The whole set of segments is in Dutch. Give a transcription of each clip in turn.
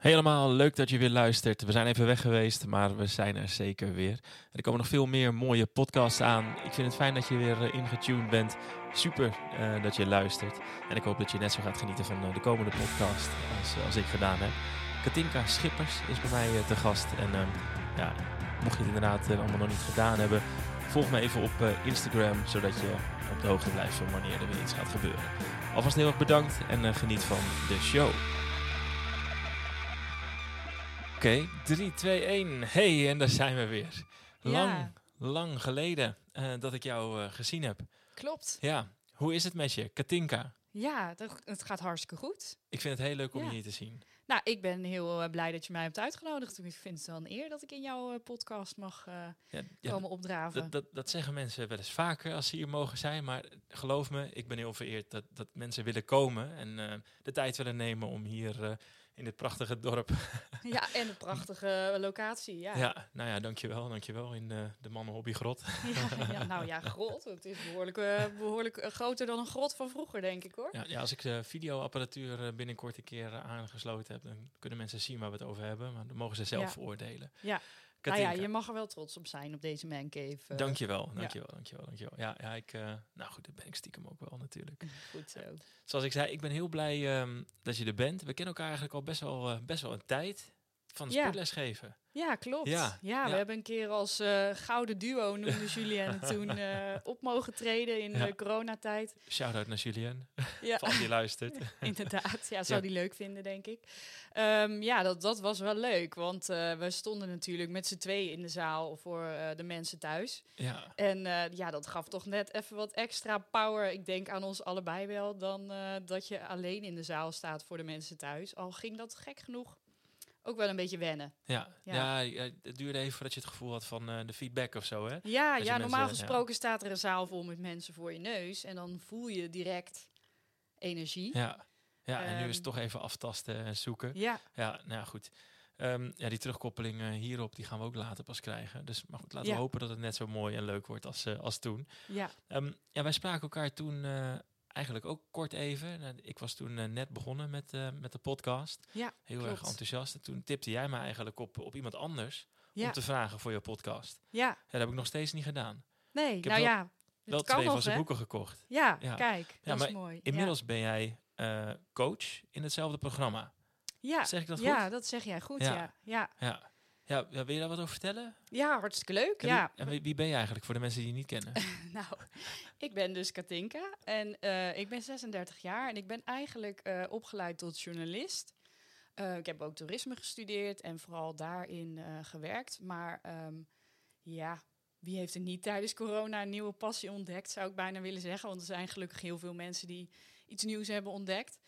Helemaal leuk dat je weer luistert. We zijn even weg geweest, maar we zijn er zeker weer. Er komen nog veel meer mooie podcasts aan. Ik vind het fijn dat je weer uh, ingetuned bent. Super uh, dat je luistert. En ik hoop dat je net zo gaat genieten van uh, de komende podcast als, als ik gedaan heb. Katinka Schippers is bij mij te gast. En ehm, ja, mocht je het inderdaad allemaal nog niet gedaan hebben, volg me even op Instagram, zodat je op de hoogte blijft van wanneer er weer iets gaat gebeuren. Alvast heel erg bedankt en geniet van de show. Oké, okay, 3, 2, 1. Hey, en daar zijn we weer. Lang, ja. lang geleden uh, dat ik jou uh, gezien heb. Klopt. Ja, hoe is het met je, Katinka? Ja, het gaat hartstikke goed. Ik vind het heel leuk om ja. je hier te zien. Nou, ik ben heel uh, blij dat je mij hebt uitgenodigd. Ik vind het wel een eer dat ik in jouw podcast mag ja, komen opdraven. Dat, zeggen mensen wel eens vaker als ze hier mogen zijn. Maar geloof me, ik ben heel vereerd dat, dat mensen willen komen en de tijd willen nemen om hier in dit prachtige dorp. Ja, en een prachtige locatie, ja. Ja, nou ja, dankjewel, dankjewel in de, de Mannenhobby Grot. Ja, ja, nou ja, grot. Het is behoorlijk, uh, behoorlijk uh, groter dan een grot van vroeger, denk ik hoor. Ja, ja als ik de videoapparatuur binnenkort een keer aangesloten heb, dan kunnen mensen zien waar we het over hebben. Maar dan mogen ze zelf ja. veroordelen. Ja. Nou ja, je mag er wel trots op zijn op deze mancave. Uh, dankjewel, dankjewel, ja. dankjewel, dankjewel. Ja, ja ik, uh, nou goed, dat ben ik stiekem ook wel natuurlijk. Goed zo. Zoals ik zei, ik ben heel blij um, dat je er bent. We kennen elkaar eigenlijk al best wel, uh, best wel een tijd van de ja. sportles geven. Ja, klopt. Ja, ja, we hebben een keer als uh, gouden duo, noemde Julien toen, uh, op mogen treden in de coronatijd. Shout-out naar Julien, ja. als die luistert. Inderdaad, ja, zou die leuk vinden, denk ik. Um, ja, dat, dat was wel leuk, want uh, we stonden natuurlijk met z'n twee in de zaal voor de mensen thuis. Ja. En ja, dat gaf toch net even wat extra power, ik denk aan ons allebei wel, dan dat je alleen in de zaal staat voor de mensen thuis. Al ging dat gek genoeg ook wel een beetje wennen. Ja, ja. ja het duurde even voordat je het gevoel had van uh, de feedback of zo, hè? Ja, ja normaal gesproken staat er een zaal vol met mensen voor je neus en dan voel je direct energie. Ja, ja en nu is het toch even aftasten en zoeken. Ja. Ja, nou ja, goed. Um, ja, die terugkoppeling uh, hierop, die gaan we ook later pas krijgen. Dus maar goed, laten we hopen dat het net zo mooi en leuk wordt als, uh, als toen. Ja. Um, ja, wij spraken elkaar toen eigenlijk ook kort even. Nou, ik was toen uh, net begonnen met, uh, met de podcast. Ja, Heel klopt. erg enthousiast. En toen tipte jij me eigenlijk op, op iemand anders ja. om te vragen voor je podcast. Ja. ja. Dat heb ik nog steeds niet gedaan. Nee, ik nou wel, ja. Wel twee van zijn boeken gekocht. Ja, ja. kijk, ja, dat is mooi. Inmiddels ben jij uh, coach in hetzelfde programma. Ja, zeg ik dat goed? Ja, dat zeg jij goed, ja. ja. ja. Ja, wil je daar wat over vertellen? Ja, hartstikke leuk. En ja. Wie, en wie ben je eigenlijk voor de mensen die je niet kennen? nou, ik ben dus Katinka en uh, ik ben 36 jaar en ik ben eigenlijk uh, opgeleid tot journalist. Uh, ik heb ook toerisme gestudeerd en vooral daarin gewerkt. Maar um, ja, wie heeft er niet tijdens corona een nieuwe passie ontdekt, zou ik bijna willen zeggen. Want er zijn gelukkig heel veel mensen die iets nieuws hebben ontdekt.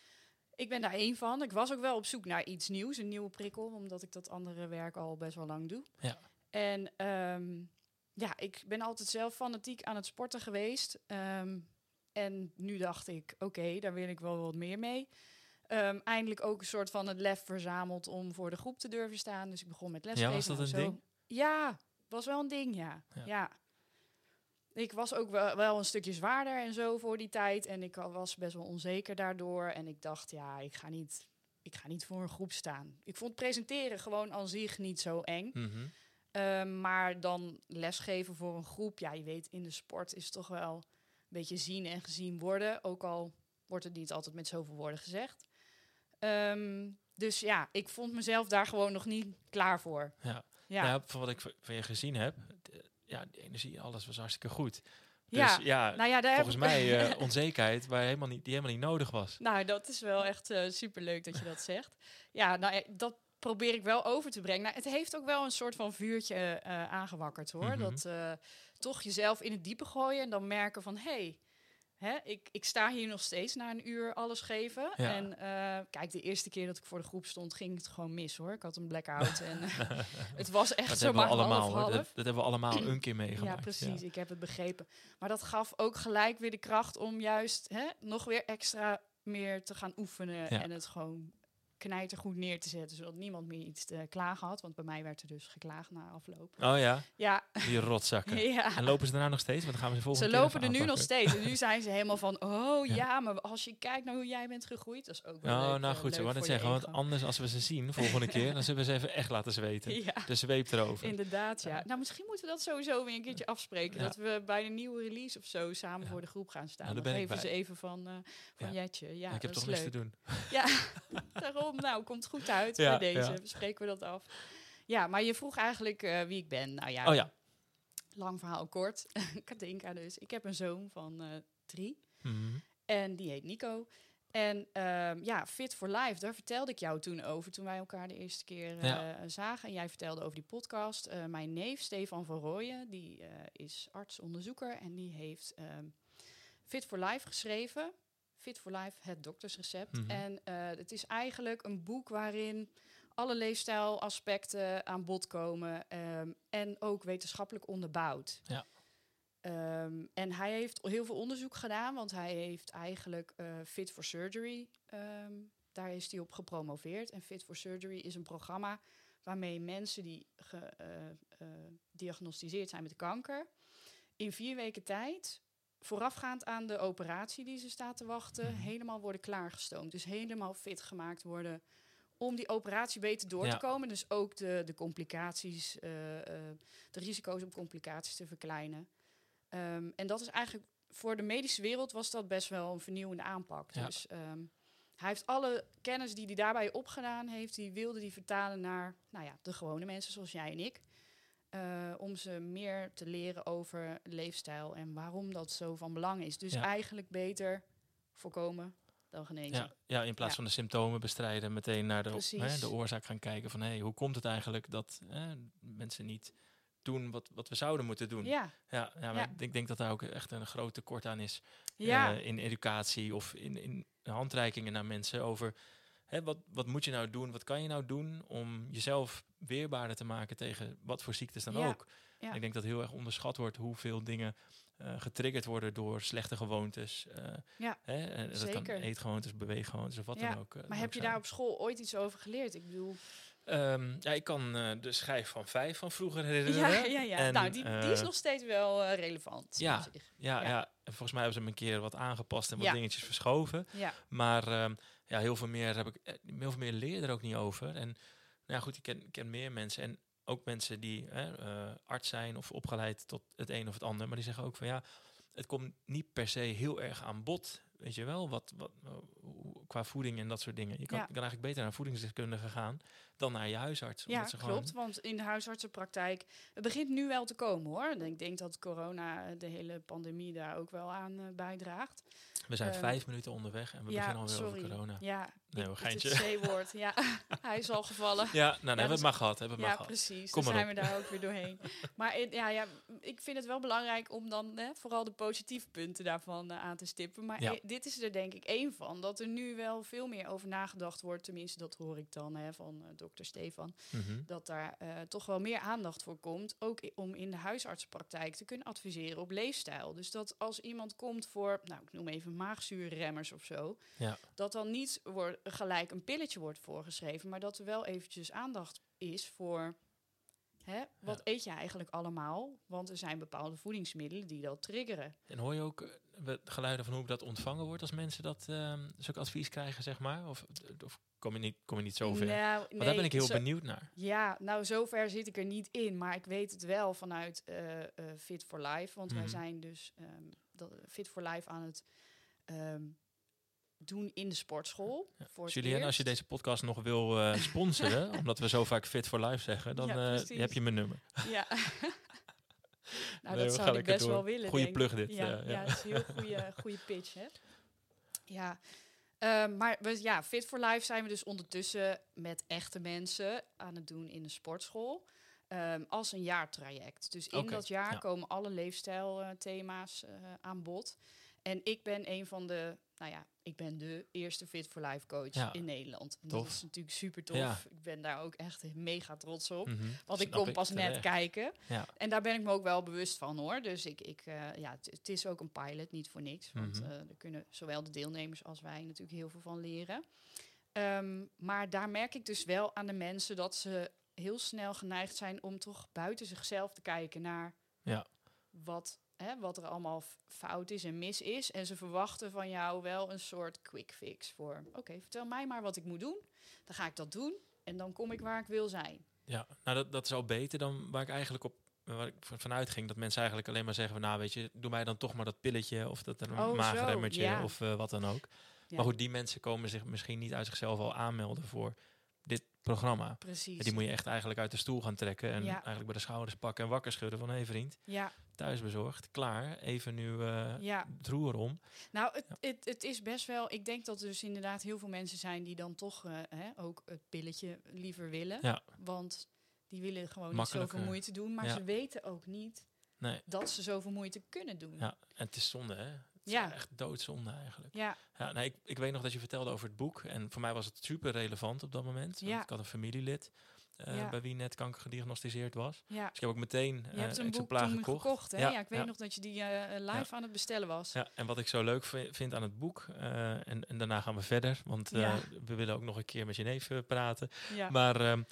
Ik ben daar één van. Ik was ook wel op zoek naar iets nieuws, een nieuwe prikkel, omdat ik dat andere werk al best wel lang doe. Ja. En um, ja, ik ben altijd zelf fanatiek aan het sporten geweest. Um, en nu dacht ik, oké, okay, daar wil ik wel wat meer mee. Um, eindelijk ook een soort van het lef verzameld om voor de groep te durven staan. Dus ik begon met lesgeven. Ja, was dat een zo. ding? Ja, was wel een ding, ja. ja. ja. Ik was ook wel, wel een stukje zwaarder en zo voor die tijd. En ik was best wel onzeker daardoor. En ik dacht, ja, ik ga niet, ik ga niet voor een groep staan. Ik vond presenteren gewoon aan zich niet zo eng. Mm -hmm. um, maar dan lesgeven voor een groep, ja, je weet, in de sport is toch wel een beetje zien en gezien worden. Ook al wordt het niet altijd met zoveel woorden gezegd. Um, dus ja, ik vond mezelf daar gewoon nog niet klaar voor. Ja, ja. Nou, van wat ik van je gezien heb, ja, de energie, alles was hartstikke goed. Dus ja, ja, nou ja daar volgens mij uh, onzekerheid waar helemaal niet, die helemaal niet nodig was. Nou, dat is wel echt uh, superleuk dat je dat zegt. Ja, nou, dat probeer ik wel over te brengen. Nou, het heeft ook wel een soort van vuurtje uh, aangewakkerd, hoor. Mhm. Mm -hmm. Dat toch jezelf in het diepe gooien en dan merken van... hey, Hè, ik, ik sta hier nog steeds na een uur alles geven. Ja. En uh, kijk, de eerste keer dat ik voor de groep stond, ging het gewoon mis hoor. Ik had een blackout en uh, het was echt dat zo maar allemaal, half, hoor. half. Dat, dat, hebben we allemaal een keer meegemaakt. Ja, precies. Ja. Ik heb het begrepen. Maar dat gaf ook gelijk weer de kracht om juist hè, nog weer extra meer te gaan oefenen ja. en het gewoon knijtergoed neer te zetten, zodat niemand meer iets te klagen had. Want bij mij werd er dus geklaagd na afloop. Oh ja, Ja, die rotzakken. ja. En lopen ze daarna nog steeds? Want dan gaan we ze volgende Ze lopen er nu nog steeds. En nu zijn ze helemaal van, oh Ja. ja. maar als je kijkt naar hoe jij bent gegroeid, dat is ook wel Oh, leuk, nou eh, goed, ze wou je zeggen, want anders als we ze zien volgende keer, dan zullen we ze even echt laten zweten. Ja, De zweep erover. inderdaad, ja. Ja. Nou, misschien moeten we dat sowieso weer een keertje afspreken. Dat we bij een nieuwe release of zo samen voor de groep gaan staan. Nou, daar dan ben ik geven ze even van, eh van. Jetje. Ja, ik heb toch niks te doen. Ja, daarom. Nou, komt goed uit bij deze. Bespreken we dat af. Ja, maar je vroeg eigenlijk eh, wie ik ben. Nou ja, Oh ja. lang verhaal kort. Katinka dus. Ik heb een zoon van eh, drie. Mhm. En die heet Nico. En ehm, ja, Fit for Life, daar vertelde ik jou toen over toen wij elkaar de eerste keer eh, Ja. zagen. En jij vertelde over die podcast. Mijn neef Stefan van Rooyen, die is arts-onderzoeker en die heeft ehm, Fit for Life geschreven. Fit for Life, het doktersrecept. Mhm. En eh, het is eigenlijk een boek waarin alle leefstijlaspecten aan bod komen ehm, en ook wetenschappelijk onderbouwd. Ja. Ehm, en hij heeft heel veel onderzoek gedaan, want hij heeft eigenlijk eh, Fit for Surgery, ehm, daar is hij op gepromoveerd. En Fit for Surgery is een programma waarmee mensen die gediagnosticeerd zijn met kanker, in vier weken tijd, voorafgaand aan de operatie die ze staat te wachten, Mhm. helemaal worden klaargestoomd. Dus helemaal fit gemaakt worden om die operatie beter door Ja. te komen. Dus ook de, de complicaties, eh, eh, de risico's op complicaties te verkleinen. Ehm, en dat is eigenlijk voor de medische wereld was dat best wel een vernieuwende aanpak. Ja. Dus ehm, hij heeft alle kennis die hij daarbij opgedaan heeft, die wilde hij vertalen naar nou ja, de gewone mensen zoals jij en ik. Eh, om ze meer te leren over leefstijl en waarom dat zo van belang is. Dus Ja. eigenlijk beter voorkomen dan genezen. Ja, ja, in plaats Ja. van de symptomen bestrijden, meteen naar de, hè, de oorzaak gaan kijken van hey, hoe komt het eigenlijk dat hè, mensen niet doen wat, wat we zouden moeten doen. Ja, Ja, ja, maar Ja. Ik, denk, dat daar ook echt een groot tekort aan is ja. eh, in educatie of in, in handreikingen naar mensen over hè, wat, wat moet je nou doen, wat kan je nou doen om jezelf weerbaarder te maken tegen wat voor ziektes dan Ja, ook. ja. Ik denk dat heel erg onderschat wordt hoeveel dingen eh, getriggerd worden door slechte gewoontes. eh, Ja, hè, en dat kan zeker. eetgewoontes, beweeggewoontes of wat Ja, dan ook. eh, maar dan heb ook je zijn. daar op school ooit iets over geleerd? Ik bedoel, Ehm, ja, ik kan de schijf van vijf van vroeger herinneren. ja, ja, ja. En, nou, die, die is nog steeds wel relevant. ja. Ja, ja. Ja. en volgens mij hebben ze hem een keer wat aangepast en wat dingetjes verschoven. ja. Maar ehm, ja, heel veel meer heb ik, eh, heel veel meer leer er ook niet over. En nou ja, goed, ik ken, ken meer mensen en ook mensen die hè, eh, arts zijn of opgeleid tot het een of het ander. Maar die zeggen ook van ja, het komt niet per se heel erg aan bod. Weet je wel, wat, wat, eh, qua voeding en dat soort dingen. Je kan, Ja. kan eigenlijk beter naar voedingsdeskundige gaan dan naar je huisarts. Ja, ze gewoon- klopt. Want in de huisartsenpraktijk, het begint nu wel te komen hoor. Ik denk dat corona, eh, de hele pandemie daar ook wel aan eh, bijdraagt. we zijn ehm, vijf minuten onderweg en we ja, beginnen alweer sorry. over corona. Ja, Nee, het geintje. C-woord. Ja, hij is al gevallen. Ja, nou, hebben we dat het maar gehad. Hebben we het Ja, maar gehad. precies. Kom dan zijn we daar ook weer doorheen. Maar in- ja, ja, ik vind het wel belangrijk om dan hè, vooral de positieve punten daarvan eh, aan te stippen. Maar. Dit is er denk ik één van. Dat er nu wel veel meer over nagedacht wordt. Tenminste, dat hoor ik dan hè, van eh, dokter Stefan. Mhm. Dat daar eh, toch wel meer aandacht voor komt. Ook om in de huisartsenpraktijk te kunnen adviseren op leefstijl. Dus dat als iemand komt voor, nou ik noem even maagzuurremmers of zo. Ja. Dat dan niet wordt, gelijk een pilletje wordt voorgeschreven. Maar dat er wel eventjes aandacht is voor... Hè, wat eet je eigenlijk allemaal? Want er zijn bepaalde voedingsmiddelen die dat triggeren. En hoor je ook eh, we- geluiden van hoe dat ontvangen wordt als mensen dat ehm zulke advies krijgen, zeg maar? Of, of kom, je niet, kom je niet zo ver? Nou, nee, daar ben ik heel zo- benieuwd naar. Ja, nou zover zit ik er niet in. Maar ik weet het wel vanuit eh, eh, Fit for Life. Want wij Mhm. zijn dus ehm, dat, Fit for Life aan het ehm, doen in de sportschool. Voor het Julien, als je deze podcast nog wil eh, sponsoren, omdat we zo vaak fit for life zeggen, dan Ja, eh, heb je mijn nummer. Ja. nou, Nee, dat zou ik best door. wel willen. Goeie denk plug dit, Ja, eh, ja. ja. het is een heel goede, goede pitch, hè? Ja. Ehm, maar we, ja, Fit for Life zijn we dus ondertussen met echte mensen aan het doen in de sportschool. Ehm, als een jaartraject. Dus in dat jaar ja. komen alle leefstijlthema's aan bod. En ik ben een van de, nou ja, ik ben de eerste Fit for Life coach Ja, in Nederland. En dat is natuurlijk super tof. Ja. Ik ben daar ook echt mega trots op. Mhm. Want ik Snap kom pas net kijken. Ja. En daar ben ik me ook wel bewust van hoor. Dus ik, ik, eh, ja, het- is ook een pilot, niet voor niks. Want eh, er kunnen zowel de deelnemers als wij natuurlijk heel veel van leren. Ehm, maar daar merk ik dus wel aan de mensen dat ze heel snel geneigd zijn om toch buiten zichzelf te kijken naar Ja. wat, hè, wat er allemaal fout is en mis is. En ze verwachten van jou wel een soort quick fix voor, oké, vertel mij maar wat ik moet doen. Dan ga ik dat doen en dan kom ik waar ik wil zijn. Ja, nou dat, dat is al beter dan waar ik eigenlijk op waar ik van- vanuit ging. Dat mensen eigenlijk alleen maar zeggen van nou weet je, doe mij dan toch maar dat pilletje of dat een Oh, zo, mageremmertje ja. of eh, wat dan ook. Ja. Maar goed, die mensen komen zich misschien niet uit zichzelf al aanmelden voor dit programma. Precies. En die moet je echt eigenlijk uit de stoel gaan trekken en Ja. eigenlijk bij de schouders pakken en wakker schudden van hé hey vriend, Ja, thuisbezorgd, klaar, even nu eh ja. het roer om. Nou, het, Ja. het, het is best wel. Ik denk dat er dus inderdaad heel veel mensen zijn die dan toch eh, hè, ook het pilletje liever willen. Ja. Want die willen gewoon niet zoveel moeite doen. Maar ze weten ook niet Nee, dat ze zoveel moeite kunnen doen. ja, en het is zonde hè. Het Ja. echt doodzonde eigenlijk. Ja, Ja, nee, ik, ik weet nog dat je vertelde over het boek. En voor mij was het super relevant op dat moment. want Ja. Ik had een familielid eh, Ja. bij wie net kanker gediagnosticeerd was. ja. Dus ik heb ook meteen Je eh hebt een boek exemplaar toen gekocht. gekocht. hè? Ja, Ja, ik weet nog dat je die eh, live aan het bestellen was. Ja, en wat ik zo leuk vi- vind aan het boek, en, en daarna gaan we verder, want we willen ook nog een keer met je neef eh, praten. Ja. Maar ehm,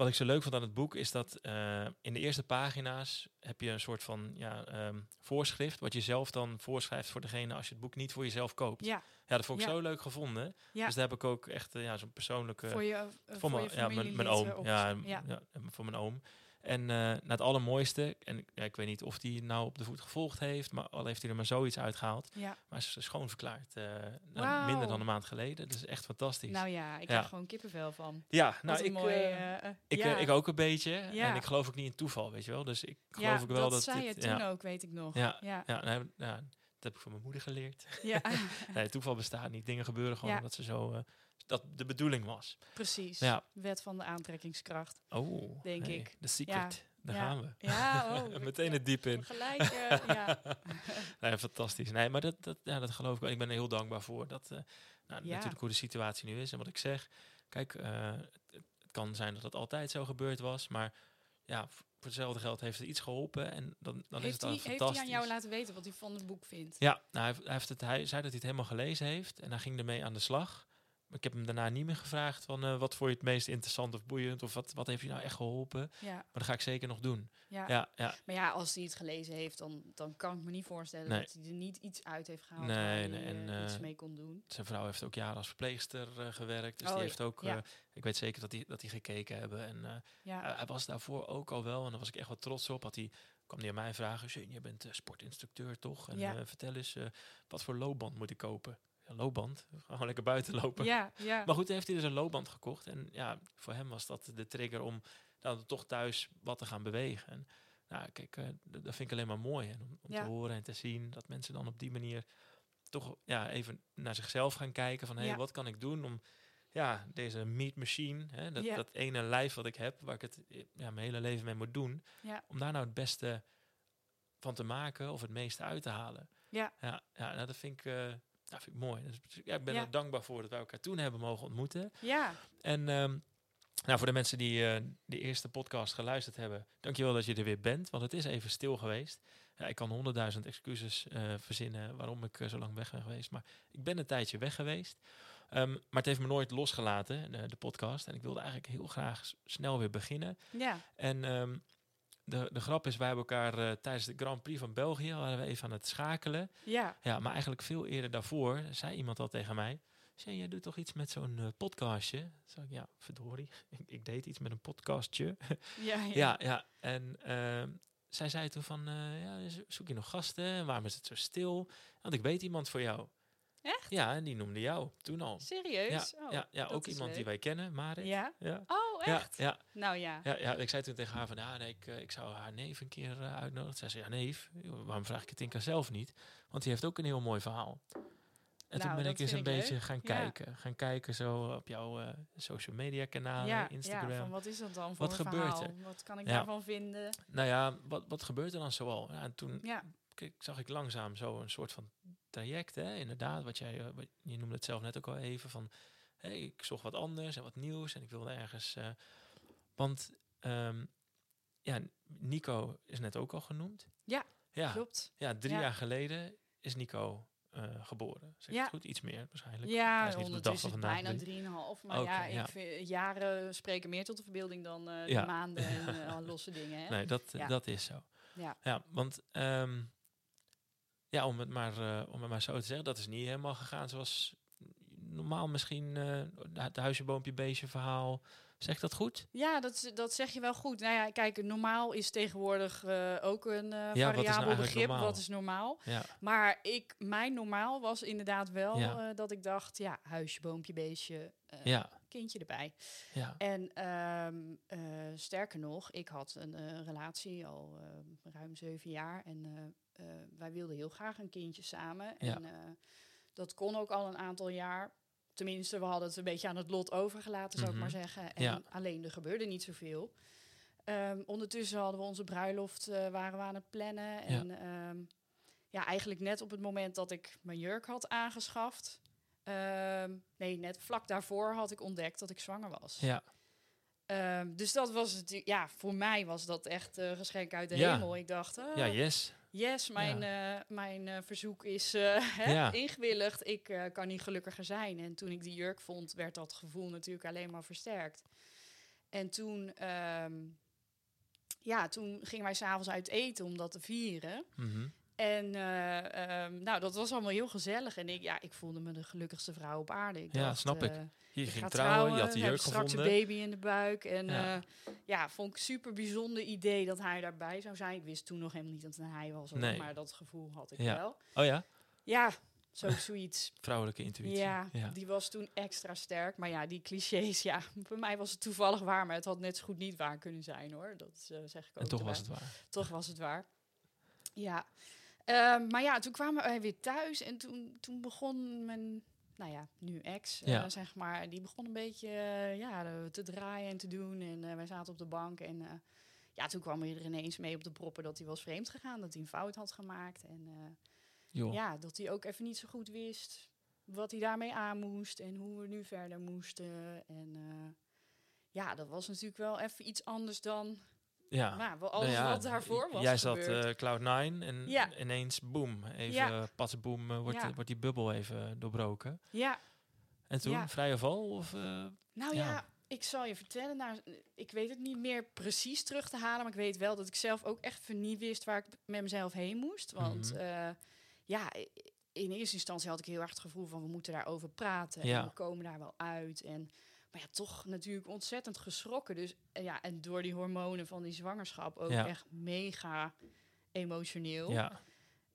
wat ik zo leuk vond aan het boek is dat eh, in de eerste pagina's heb je een soort van ja, ehm, voorschrift, wat je zelf dan voorschrijft voor degene als je het boek niet voor jezelf koopt. ja, Ja, dat vond ik Ja. zo leuk gevonden. Ja. Dus daar heb ik ook echt eh, ja, zo'n persoonlijke... voor je, eh, voor voor mijn, ja, mijn, oom. ja. ja. voor mijn oom. En eh nou, het allermooiste, en ik- ja, ik weet niet of die nou op de voet gevolgd heeft, maar al heeft hij er maar zoiets uitgehaald. Ja. Maar ze is schoon verklaard. eh, nou, minder dan een maand geleden. Dat is echt fantastisch. Nou ja, ik Ja. krijg gewoon kippenvel van. ja, nou ik, mooi, eh, ik, ik ook een beetje. Ja. En ik geloof ook niet in toeval, weet je wel. Dus ik geloof ook wel dat, dat, zei je toen ook, weet ik nog. Ja. ja. Nou, ja, dat heb ik van mijn moeder geleerd. ja. nee, toeval bestaat niet. Dingen gebeuren gewoon omdat ze zo... dat de bedoeling was. precies. Ja. Wet van de aantrekkingskracht. Oh, Denk hey, ik. De secret. Daar Ja. gaan we. Ja, oh, Meteen het diep in. Gelijk, eh, ja. nee, fantastisch. Nee, maar dat, dat, ja, dat geloof ik wel. Ik ben er heel dankbaar voor. Dat, eh, nou. Natuurlijk hoe de situatie nu is en wat ik zeg. Kijk, eh, het, het kan zijn dat het altijd zo gebeurd was. Maar ja, voor hetzelfde geld heeft het iets geholpen. En dan, dan is het al hij, heeft fantastisch. hij aan jou laten weten wat hij van het boek vindt? Ja, nou, hij, heeft- hij, heeft het, hij zei dat hij het helemaal gelezen heeft. En hij ging ermee aan de slag. Ik heb hem daarna niet meer gevraagd van eh, wat vond je het meest interessant of boeiend. Of wat, wat heeft je nou echt geholpen. Ja, Maar dat ga ik zeker nog doen. ja. Ja, ja. Maar ja, als hij het gelezen heeft, dan, dan kan ik me niet voorstellen Nee. dat hij er niet iets uit heeft gehaald Nee, waar hij en, eh, iets eh, mee kon doen. Zijn vrouw heeft ook jaren als verpleegster gewerkt. Dus Oh, die heeft ook, ik weet zeker dat die, dat die gekeken hebben. En hij- was daarvoor ook al wel. En daar was ik echt wat trots op. Had hij, kwam hij aan mij vragen. Je bent sportinstructeur toch? En vertel eens, wat voor loopband moet ik kopen? Ja, loopband? Gewoon lekker buiten lopen. ja, ja. Maar goed, heeft hij dus een loopband gekocht. En ja, voor hem was dat de trigger om dan toch thuis wat te gaan bewegen. En, nou, kijk, eh, dat vind ik alleen maar mooi. En om om Ja. te horen en te zien dat mensen dan op die manier toch ja, even naar zichzelf gaan kijken. Van, hé, hey, Ja. wat kan ik doen om ja, deze meat machine, hè, dat, Ja. dat ene lijf wat ik heb, waar ik het eh, ja, mijn hele leven mee moet doen, om daar nou het beste van te maken of het meeste uit te halen. Ja. Ja, ja nou, dat vind ik, eh, ja, vind ik mooi. Dus, ja, ik ben Ja. er dankbaar voor dat wij elkaar toen hebben mogen ontmoeten. ja. En ehm, nou, voor de mensen die eh, de eerste podcast geluisterd hebben, dankjewel dat je er weer bent, want het is even stil geweest. Ja, ik kan honderdduizend excuses eh, verzinnen waarom ik eh, zo lang weg ben geweest, maar ik ben een tijdje weg geweest. Ehm, maar het heeft me nooit losgelaten, de, de podcast. En ik wilde eigenlijk heel graag snel weer beginnen. ja. En ehm, de, de grap is, wij hebben elkaar eh, tijdens de Grand Prix van België, waren we even aan het schakelen. ja. Ja, maar eigenlijk veel eerder daarvoor zei iemand al tegen mij... Zei, jij doet toch iets met zo'n eh, podcastje? Zei ik, ja, verdorie. ik, ik deed iets met een podcastje. Ja, ja. ja, ja. En ehm, zij zei toen van, eh, ja, zo- zoek je nog gasten? Waarom is het zo stil? Want ik weet iemand voor jou. Echt? Ja, en die noemde jou toen al. Ja, Serieus? Oh, ja, ja dat ook iemand die wij kennen, Marit. Ja? Ja. Oh, Ja, echt? ja, Nou ja. ja, ja, ik zei toen tegen haar van, ja, nee, ik, eh, ik zou haar neef een keer eh, uitnodigen. Zij zei, ja, neef, waarom vraag ik het Tinka zelf niet? Want die heeft ook een heel mooi verhaal. En toen Nou, ben ik eens een beetje leuk. gaan Ja. kijken. Gaan kijken zo op jouw eh, social media kanalen, ja, Instagram. ja, van wat is dat dan voor Wat een gebeurt verhaal? er? Wat kan ik Ja. daarvan vinden? Nou ja, wat, wat gebeurt er dan zoal? Ja, en toen Ja, zag ik langzaam zo een soort van traject, hè? inderdaad. Wat jij, wat, je noemde het zelf net ook al even van, hey, ik zocht wat anders en wat nieuws en ik wilde ergens. eh, want ehm, ja, Nico is net ook al genoemd. Ja, ja, klopt. Ja, drie Ja. jaar geleden is Nico eh, geboren. Zeg Ja. het goed? Iets meer waarschijnlijk. Hij Ja, is ondertussen is bijna drie. 3,5. Maar ja, ik ja. vind, jaren spreken meer tot de verbeelding dan Ja. de maanden en losse dingen. Hè? Nee, dat, dat is zo. Ja. Ja, want ehm, ja, om het, maar, om het maar zo te zeggen, dat is niet helemaal gegaan zoals normaal misschien eh het huisje, boompje, beestje verhaal. Zeg ik dat goed? Ja, dat, dat zeg je wel goed. Nou ja, kijk, normaal is tegenwoordig eh, ook een Ja, wat nou variabel eigenlijk begrip. normaal? Wat is normaal? Ja, Maar ik, mijn normaal was inderdaad wel Ja. dat ik dacht, ja, huisje, boompje, beestje, kindje erbij. ja. En ehm, eh, sterker nog, ik had een relatie al ruim zeven jaar. En wij wilden heel graag een kindje samen. Ja. En dat kon ook al een aantal jaar. Tenminste, we hadden het een beetje aan het lot overgelaten, zou Mhm. ik maar zeggen. En Ja. alleen er gebeurde niet zoveel. Ehm, ondertussen hadden we onze bruiloft, eh, waren we aan het plannen. En ehm, ja, eigenlijk net op het moment dat ik mijn jurk had aangeschaft. ehm, nee, net vlak daarvoor had ik ontdekt dat ik zwanger was. ja. Dus dat was natuurlijk, ja, voor mij was dat echt een geschenk uit de Ja. hemel. Ik dacht, ja yes. Yes, mijn, eh, mijn eh, verzoek is Ja. ingewilligd. Ik kan niet gelukkiger zijn. En toen ik die jurk vond, werd dat gevoel natuurlijk alleen maar versterkt. En toen, ehm, ja, toen gingen wij s'avonds uit eten om dat te vieren. Mhm. En eh, ehm, nou, dat was allemaal heel gezellig. En ik, ja, ik voelde me de gelukkigste vrouw op aarde. Ik Ja, dacht, snap ik. eh, Je ik ging ga trouwen, je had de jurk straks een baby in de buik. En Ja. ja, ja vond ik super bijzonder idee dat hij daarbij zou zijn. Ik wist toen nog helemaal niet dat het een hij was, Nee. maar dat gevoel had ik Ja. wel. Oh ja, Ja, zo, zoiets. vrouwelijke intuïtie. Ja, ja. die was toen extra sterk. Maar ja, die clichés, ja, bij mij was het toevallig waar. Maar het had net zo goed niet waar kunnen zijn, hoor. Dat eh, zeg ik ook En toch erbij. was het waar. Toch was het waar. Ja. Ehm, maar ja, toen kwamen wij weer thuis en toen, toen begon mijn, nou ja, nu ex, eh, zeg maar, die begon een beetje eh, ja, te draaien en te doen. En eh, wij zaten op de bank en ja, toen kwam er ineens mee op de proppen dat hij was vreemd gegaan, dat hij een fout had gemaakt. En ja, dat hij ook even niet zo goed wist wat hij daarmee aan moest en hoe we nu verder moesten. En ja, dat was natuurlijk wel even iets anders dan ja. nou, wel Nou alles ja, wat daarvoor was Jij zat eh, Cloud9 en Ja. ineens boom, even Ja. pas boom, eh, wordt, wordt die bubbel even doorbroken. ja, En toen vrije val of eh, Nou Ja. ik zal je vertellen. Nou, ik weet het niet meer precies terug te halen. Maar ik weet wel dat ik zelf ook echt niet wist waar ik met mezelf heen moest. Want Mhm. ja, in eerste instantie had ik heel erg het gevoel van we moeten daarover praten. En we komen daar wel uit. En, maar ja, toch natuurlijk ontzettend geschrokken. Dus eh, ja, en door die hormonen van die zwangerschap ook Ja. echt mega emotioneel. ja,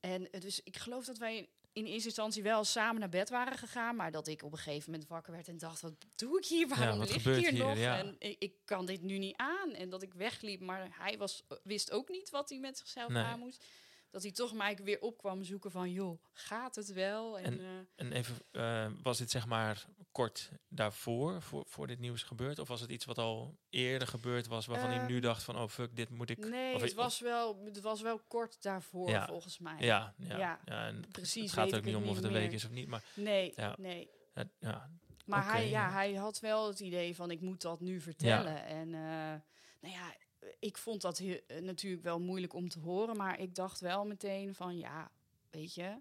En dus ik geloof dat wij in eerste instantie wel samen naar bed waren gegaan. Maar dat ik op een gegeven moment wakker werd en dacht, wat doe ik hier? Waarom lig ik hier, hier? nog? Ja. En ik, ik kan dit nu niet aan. En dat ik wegliep, maar hij was, wist ook niet wat hij met zichzelf Nee. aan moest. Dat hij toch mij weer opkwam zoeken van, joh, gaat het wel? En, eh, en even, eh, was dit zeg maar kort daarvoor, voor, voor dit nieuws gebeurd? Of was het iets wat al eerder gebeurd was, waarvan hij Eh, nu dacht van, oh fuck, dit moet ik... nee, of het was, wel, het was wel kort daarvoor, Ja. volgens mij. Ja, ja, Ja, ja. en Precies, het gaat ook niet om of het een week is of niet, maar Nee, nee. ja, Maar hij, ja, ja. hij had wel het idee van ik moet dat nu vertellen. En eh, nou ja, ik vond dat heel- eh, natuurlijk wel moeilijk om te horen. Maar ik dacht wel meteen van ja, weet je,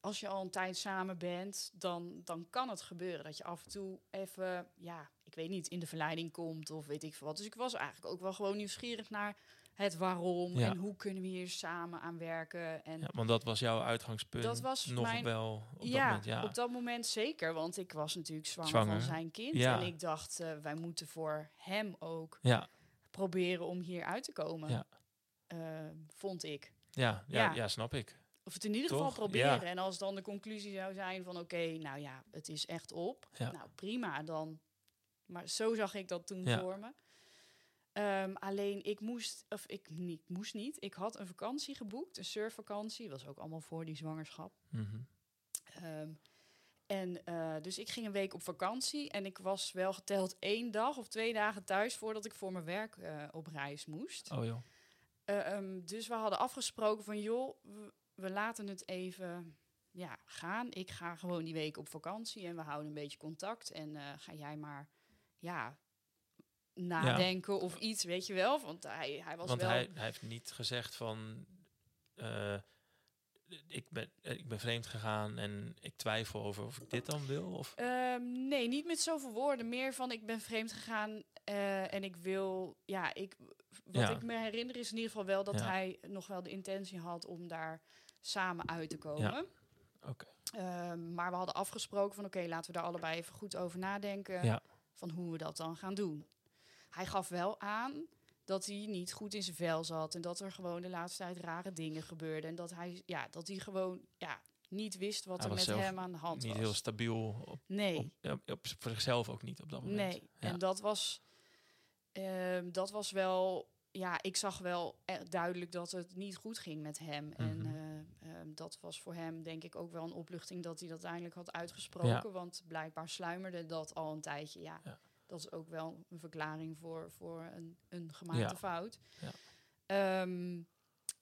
als je al een tijd samen bent, dan, dan kan het gebeuren dat je af en toe even, ja, ik weet niet, in de verleiding komt of weet ik veel wat. Dus ik was eigenlijk ook wel gewoon nieuwsgierig naar het waarom Ja. en hoe kunnen we hier samen aan werken. En ja, want dat was jouw uitgangspunt Dat was nog mijn- wel op dat ja, moment. Ja, op dat moment zeker, want ik was natuurlijk zwanger, Zwanger. van zijn kind. Ja. En ik dacht, eh, wij moeten voor hem ook ja, proberen om hier uit te komen. Ja. Eh, vond ik. ja, ja, Ja. ja, snap ik. Of het in ieder Toch? geval proberen. Ja. En als dan de conclusie zou zijn van oké, nou ja, het is echt op. Nou prima, dan. Maar zo zag ik dat toen voor me. Ehm, alleen ik moest, of ik niet, moest niet. Ik had een vakantie geboekt, een surfvakantie. Was ook allemaal voor die zwangerschap. Mhm. Ehm, en eh, dus ik ging een week op vakantie en ik was wel geteld één dag of twee dagen thuis voordat ik voor mijn werk eh, op reis moest. Oh joh. Eh, ehm, dus we hadden afgesproken van joh, we, we laten het even ja, gaan. Ik ga gewoon die week op vakantie en we houden een beetje contact. En ga jij maar ja, nadenken of iets, weet je wel. Want hij, hij was Want wel... hij, hij heeft niet gezegd van... ik ben, ik ben vreemd gegaan en ik twijfel over of ik dit dan wil? Of? Ehm, nee, niet met zoveel woorden. Meer van ik ben vreemd gegaan eh, en ik wil, ja, ik, wat Ja. ik me herinner is in ieder geval wel dat Ja. hij nog wel de intentie had om daar samen uit te komen. Oké. Ehm, maar we hadden afgesproken van oké, laten we daar allebei even goed over nadenken Ja. van hoe we dat dan gaan doen. Hij gaf wel aan dat hij niet goed in zijn vel zat en dat er gewoon de laatste tijd rare dingen gebeurden en dat hij, ja, dat hij gewoon ja, niet wist wat Hij er met hem aan de hand Niet was. heel stabiel op, nee. op, voor zichzelf ook niet op dat moment. Nee, Ja. en dat was, ehm, dat was wel, ja, ik zag wel e- duidelijk dat het niet goed ging met hem. En Mhm. eh, ehm, dat was voor hem denk ik ook wel een opluchting dat hij dat eindelijk had uitgesproken. Want blijkbaar sluimerde dat al een tijdje. Ja, Ja. Dat is ook wel een verklaring voor, voor een, een gemaakte Ja. fout. Ja. Ehm,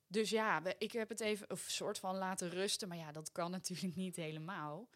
dus ja, ik heb het even een soort van laten rusten. Maar ja, dat kan natuurlijk niet helemaal.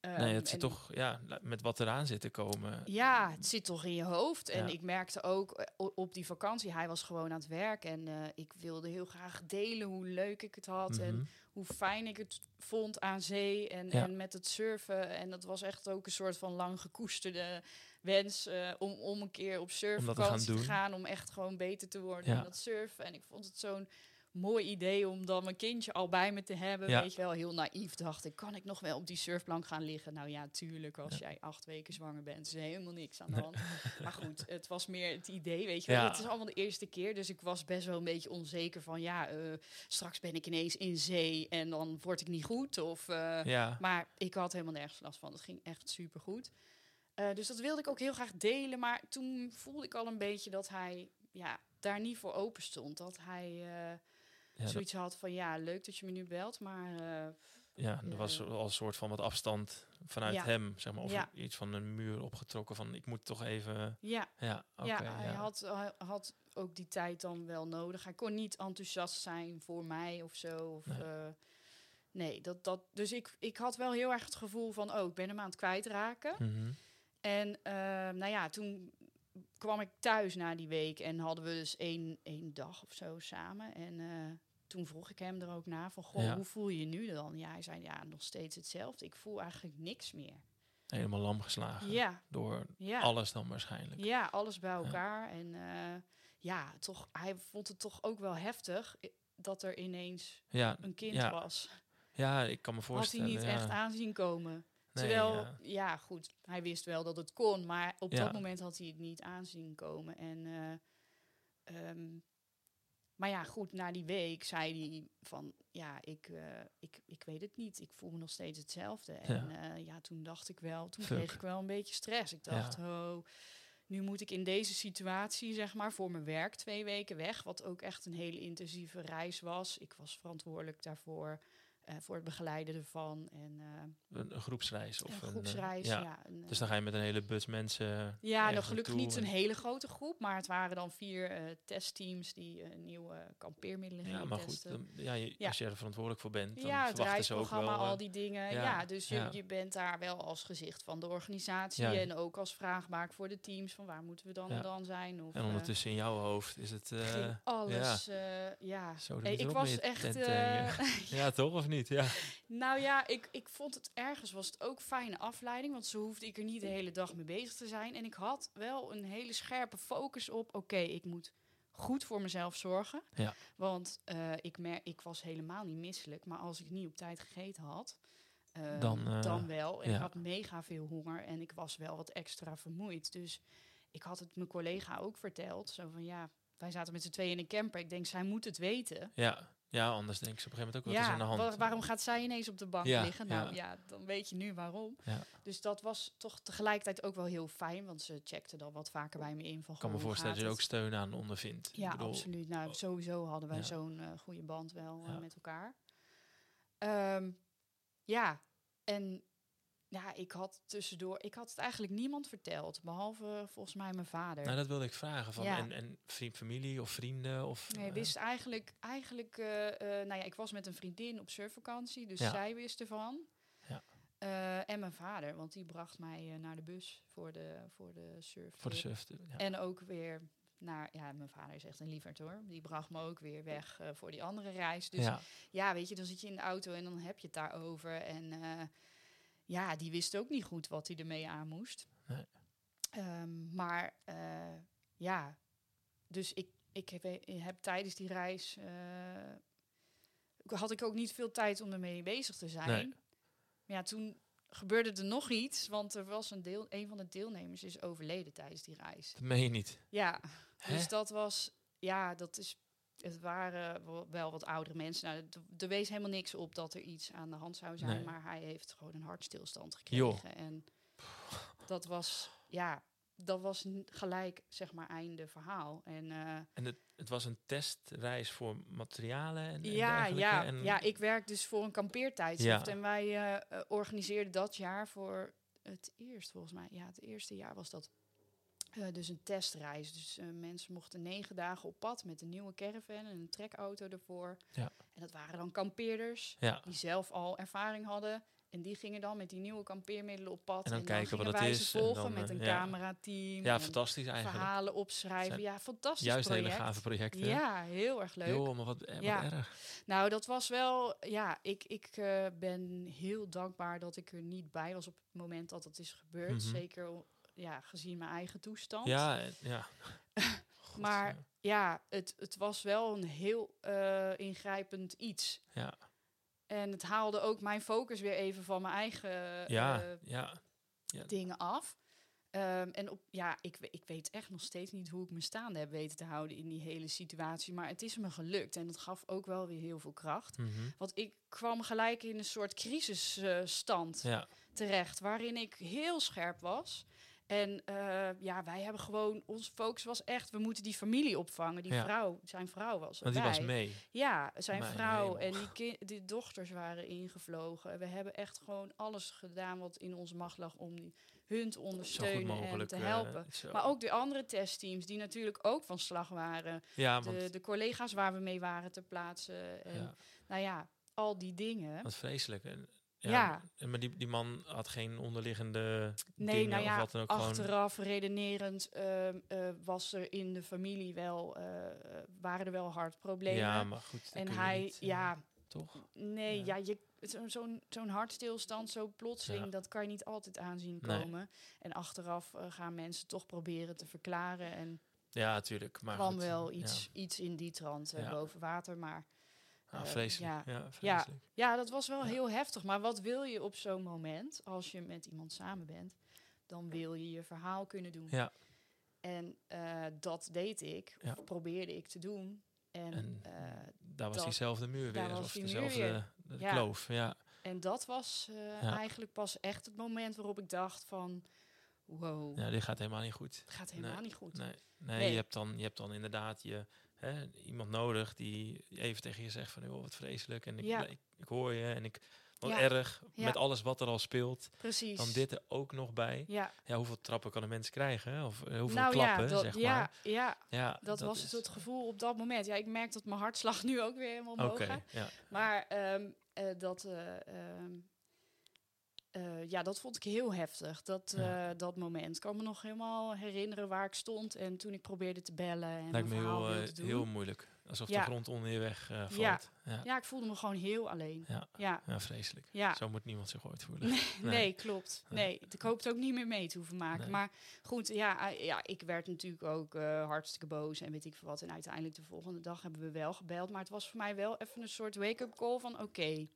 Nee, Ehm, het zit en- toch, ja, met wat eraan zit te komen. ja, het zit toch in je hoofd. En Ja. ik merkte ook eh, op die vakantie, hij was gewoon aan het werk. En eh, ik wilde heel graag delen hoe leuk ik het had. En Mhm. hoe fijn ik het vond aan zee en, Ja. en met het surfen. En dat was echt ook een soort van lang gekoesterde wens eh, om, om een keer op te gaan surfvakantie te gaan. Om echt gewoon beter te worden Ja. in dat surfen. En ik vond het zo'n mooi idee om dan mijn kindje al bij me te hebben. Ja. Weet je wel, heel naïef dacht ik, kan ik nog wel op die surfplank gaan liggen? Nou ja, tuurlijk, als jij acht weken zwanger bent, is er helemaal niks aan de Nee. hand. Maar goed, het was meer het idee, weet je wel. Ja. Het is allemaal de eerste keer, dus ik was best wel een beetje onzeker van, ja, eh, straks ben ik ineens in zee en dan word ik niet goed. Of, eh, Maar ik had helemaal nergens last van. Het ging echt super goed. dus dat wilde ik ook heel graag delen. Maar toen voelde ik al een beetje dat hij ja, daar niet voor open stond. Dat hij eh, ja, dat, zoiets had van ja, leuk dat je me nu belt, maar eh, ja, er was al een soort van wat afstand vanuit Ja. hem, zeg maar. Of Ja. iets van een muur opgetrokken van, ik moet toch even... ja, Ja, oké. ja, hij had, hij had ook die tijd dan wel nodig. Hij kon niet enthousiast zijn voor mij of zo. Of, Nee. nee, nee dat, dat, dus ik, ik had wel heel erg het gevoel van, oh, ik ben hem aan het kwijtraken. Mhm. En ehm, nou ja, toen kwam ik thuis na die week en hadden we dus één, één dag of zo samen. En eh, toen vroeg ik hem er ook na van, goh, Ja. hoe voel je je nu dan? Ja, hij zei, ja, nog steeds hetzelfde. Ik voel eigenlijk niks meer. Helemaal lam geslagen. Ja, Door ja. alles dan waarschijnlijk. Ja, alles bij elkaar. En eh, ja, toch, hij vond het toch ook wel heftig dat er ineens Ja, een kind was. ja, ik kan me Had hij voorstellen. niet echt aanzien komen. Nee, Terwijl, ja. goed, hij wist wel dat het kon, maar op dat moment had hij het niet aanzien komen. En, ehm, maar ja, goed, na die week zei hij van, ja, ik, eh, ik, ik weet het niet. Ik voel me nog steeds hetzelfde. En ja, ja toen dacht ik wel, toen Fuck. kreeg ik wel een beetje stress. Ik dacht, oh, nu moet ik in deze situatie, zeg maar, voor mijn werk twee weken weg. Wat ook echt een hele intensieve reis was. Ik was verantwoordelijk daarvoor, eh, voor het begeleiden ervan. En eh, Een, een groepsreis. Of een een, eh, groepsreis, ja. ja. een, Dus dan ga je met een hele bus mensen. ja, ergens gelukkig niet een en- hele grote groep, maar het waren dan vier eh, testteams die eh, nieuwe kampeermiddelen Ja, maar goed. testen. dan- ja, je- Ja. als je er verantwoordelijk voor bent, dan ja, het verwachten ze ook reisprogramma, wel. eh, al die dingen. ja, Ja, dus je, je bent daar wel als gezicht van de organisatie en ook als vraagbaak voor de teams van waar moeten we dan en dan zijn. Of, en eh, ondertussen in jouw hoofd is het. eh, alles, ja. ja. Zo, Hey, ik was echt, tent, eh, eh, ja, toch of niet? Ja. nou ja, ik, ik vond het ergens was het ook fijne afleiding, want zo hoefde ik er niet de hele dag mee bezig te zijn. En ik had wel een hele scherpe focus op, oké, ik moet goed voor mezelf zorgen. Ja. Want eh, ik, mer ik was helemaal niet misselijk, maar als ik niet op tijd gegeten had, eh, Dan, eh, dan wel. En ja. ik had mega veel honger en ik was wel wat extra vermoeid. Dus ik had het mijn collega ook verteld. Zo van ja, wij zaten met z'n tweeën in een camper. Ik denk, zij moet het weten. Ja. Ja, anders denk ik ze op een gegeven moment ook wat is Ja, aan de hand. wa- waarom gaat zij ineens op de bank Ja, liggen? Nou ja. ja. dan weet je nu waarom. Ja. Dus dat was toch tegelijkertijd ook wel heel fijn, want ze checkte dan wat vaker bij me in. Van, Ik kan me voorstellen dat je ook steun aan ondervindt. Ja, ik bedoel, absoluut. Nou, sowieso hadden wij Ja. zo'n eh, goede band wel eh, Ja. met elkaar. Ehm, ja, en ja, ik had tussendoor, ik had het eigenlijk niemand verteld, behalve volgens mij mijn vader. Nou, dat wilde ik vragen. Van, Ja. En, en vriend, familie of vrienden? Of, Nee, eh, wist eigenlijk, eigenlijk eh, eh, nou ja, ik was met een vriendin op surfvakantie, dus Ja. zij wist ervan. Ja. En mijn vader, want die bracht mij naar de bus voor de, voor de surf. voor de surf. Ja. En ook weer naar, ja, mijn vader is echt een lieverd hoor. Die bracht me ook weer weg voor die andere reis. Dus ja. weet je, dan zit je in de auto en dan heb je het daarover. En ja, die wist ook niet goed wat hij ermee aan moest. Nee. Ehm, maar eh, ja, dus ik, ik heb, heb tijdens die reis... eh, had ik ook niet veel tijd om ermee bezig te zijn. Nee. Maar ja, toen gebeurde er nog iets, want er was een deel, een van de deelnemers is overleden tijdens die reis. dat meen je niet. Ja, Hè? dus dat was, ja, dat is, het waren wel- wat oudere mensen. Nou, er wees helemaal niks op dat er iets aan de hand zou zijn, Nee. maar hij heeft gewoon een hartstilstand gekregen. En dat was, ja, dat was gelijk, zeg maar, einde verhaal. En eh, En het, het was een testreis voor materialen en, en ja, ja, En, ja, ik werk dus voor een kampeertijdschrift. Ja. En wij eh, eh, organiseerden dat jaar voor het eerst, volgens mij. Ja, het eerste jaar was dat eh, dus een testreis. Dus eh, mensen mochten negen dagen op pad met een nieuwe caravan en een trekauto ervoor. Ja. En dat waren dan kampeerders ja. die zelf al ervaring hadden. En die gingen dan met die nieuwe kampeermiddelen op pad. En dan kijken wat gingen het is en volgen dan, met eh, een ja. camerateam. ja, en fantastisch eigenlijk. verhalen opschrijven. Zijn Ja, fantastisch Juist project. hele gave projecten. Ja, heel erg leuk. Joh, maar wat, eh, erg. Nou, dat was wel, ja, ik, ik ben heel dankbaar dat ik er niet bij was op het moment dat het is gebeurd. Mhm. Zeker ja, gezien mijn eigen toestand. Ja, eh, ja. God, Maar ja. ja, het, het was wel een heel eh, ingrijpend iets. Ja, En het haalde ook mijn focus weer even van mijn eigen ja, eh, ja. dingen af. Ehm, en op, ja, ik, ik weet echt nog steeds niet hoe ik me staande heb weten te houden in die hele situatie. Maar het is me gelukt en het gaf ook wel weer heel veel kracht. Mhm. Want ik kwam gelijk in een soort crisisstand ja. terecht, waarin ik heel scherp was. En eh, ja, wij hebben gewoon, onze focus was echt, we moeten die familie opvangen. Die Ja. vrouw, zijn vrouw was Want die was mee. Ja, zijn Mijn vrouw hemel. en die, die dochters waren ingevlogen. We hebben echt gewoon alles gedaan wat in onze macht lag om die, hun te ondersteunen en te eh, helpen. Maar ook de andere testteams, die natuurlijk ook van slag waren. ja, want, De, de collega's waar we mee waren ter plaatse. En, ja, Nou ja, al die dingen. wat vreselijk. En, ja, Maar die, die man had geen onderliggende Nee, dingen nou of ja, wat dan ook. Gewoon, achteraf redenerend ehm, eh, was er in de familie wel, eh, waren er wel hartproblemen. ja, maar goed. en hij, niet, eh, ja, Toch? nee, Ja. ja, je, zo- zo'n zo'n hartstilstand, zo plotseling, Ja. dat kan je niet altijd aanzien Nee. komen. En achteraf eh, gaan mensen toch proberen te verklaren. En Ja, natuurlijk. Maar kwam goed, wel ja. iets, iets in die trant eh, boven water. Maar Ah, eh, ja. Ja, vreselijk. ja, dat was wel Ja. heel heftig. Maar wat wil je op zo'n moment, als je met iemand samen bent? Dan wil je je verhaal kunnen doen. Ja. En eh, dat deed ik, Ja. of probeerde ik te doen. En, En eh, Daar was dat- diezelfde muur weer. was Of die dezelfde de Ja. kloof. Ja. en dat was Ja. eigenlijk pas echt het moment waarop ik dacht van... Wow, ja, dit gaat helemaal niet goed. het gaat helemaal nee, niet goed. Nee, nee, Nee. Je, hebt dan, je hebt dan inderdaad je, hè, iemand nodig die even tegen je zegt van... joh, wat vreselijk en ik, Ja. ik, ik hoor je en ik... Wat Ja. erg, met alles wat er al speelt. Precies. Dan dit er ook nog bij. Ja, Ja, hoeveel trappen kan een mens krijgen? Of eh, hoeveel nou klappen, ja, dat, zeg ja, maar. ja, Ja, dat, was is- het gevoel op dat moment. Ja, ik merk dat mijn hartslag nu ook weer helemaal omhoog gaat. Maar ehm, eh, dat, eh, eh, ja, dat vond ik heel heftig. Dat, Ja. eh, dat moment. Ik kan me nog helemaal herinneren waar ik stond. En toen ik probeerde te bellen en Lijkt me heel, eh, heel moeilijk. Alsof Ja. de grond onder je weg valt. Ja. Ja. Ja, ik voelde me gewoon heel alleen. Ja. Ja, vreselijk. Zo moet niemand zich ooit voelen. Nee, Nee. nee, klopt. Nee. Ik hoop het ook niet meer mee te hoeven maken. Nee. Maar goed, ja, ja, ik werd natuurlijk ook hartstikke boos en weet ik veel wat. En uiteindelijk de volgende dag hebben we wel gebeld. Maar het was voor mij wel even een soort wake-up call van... oké,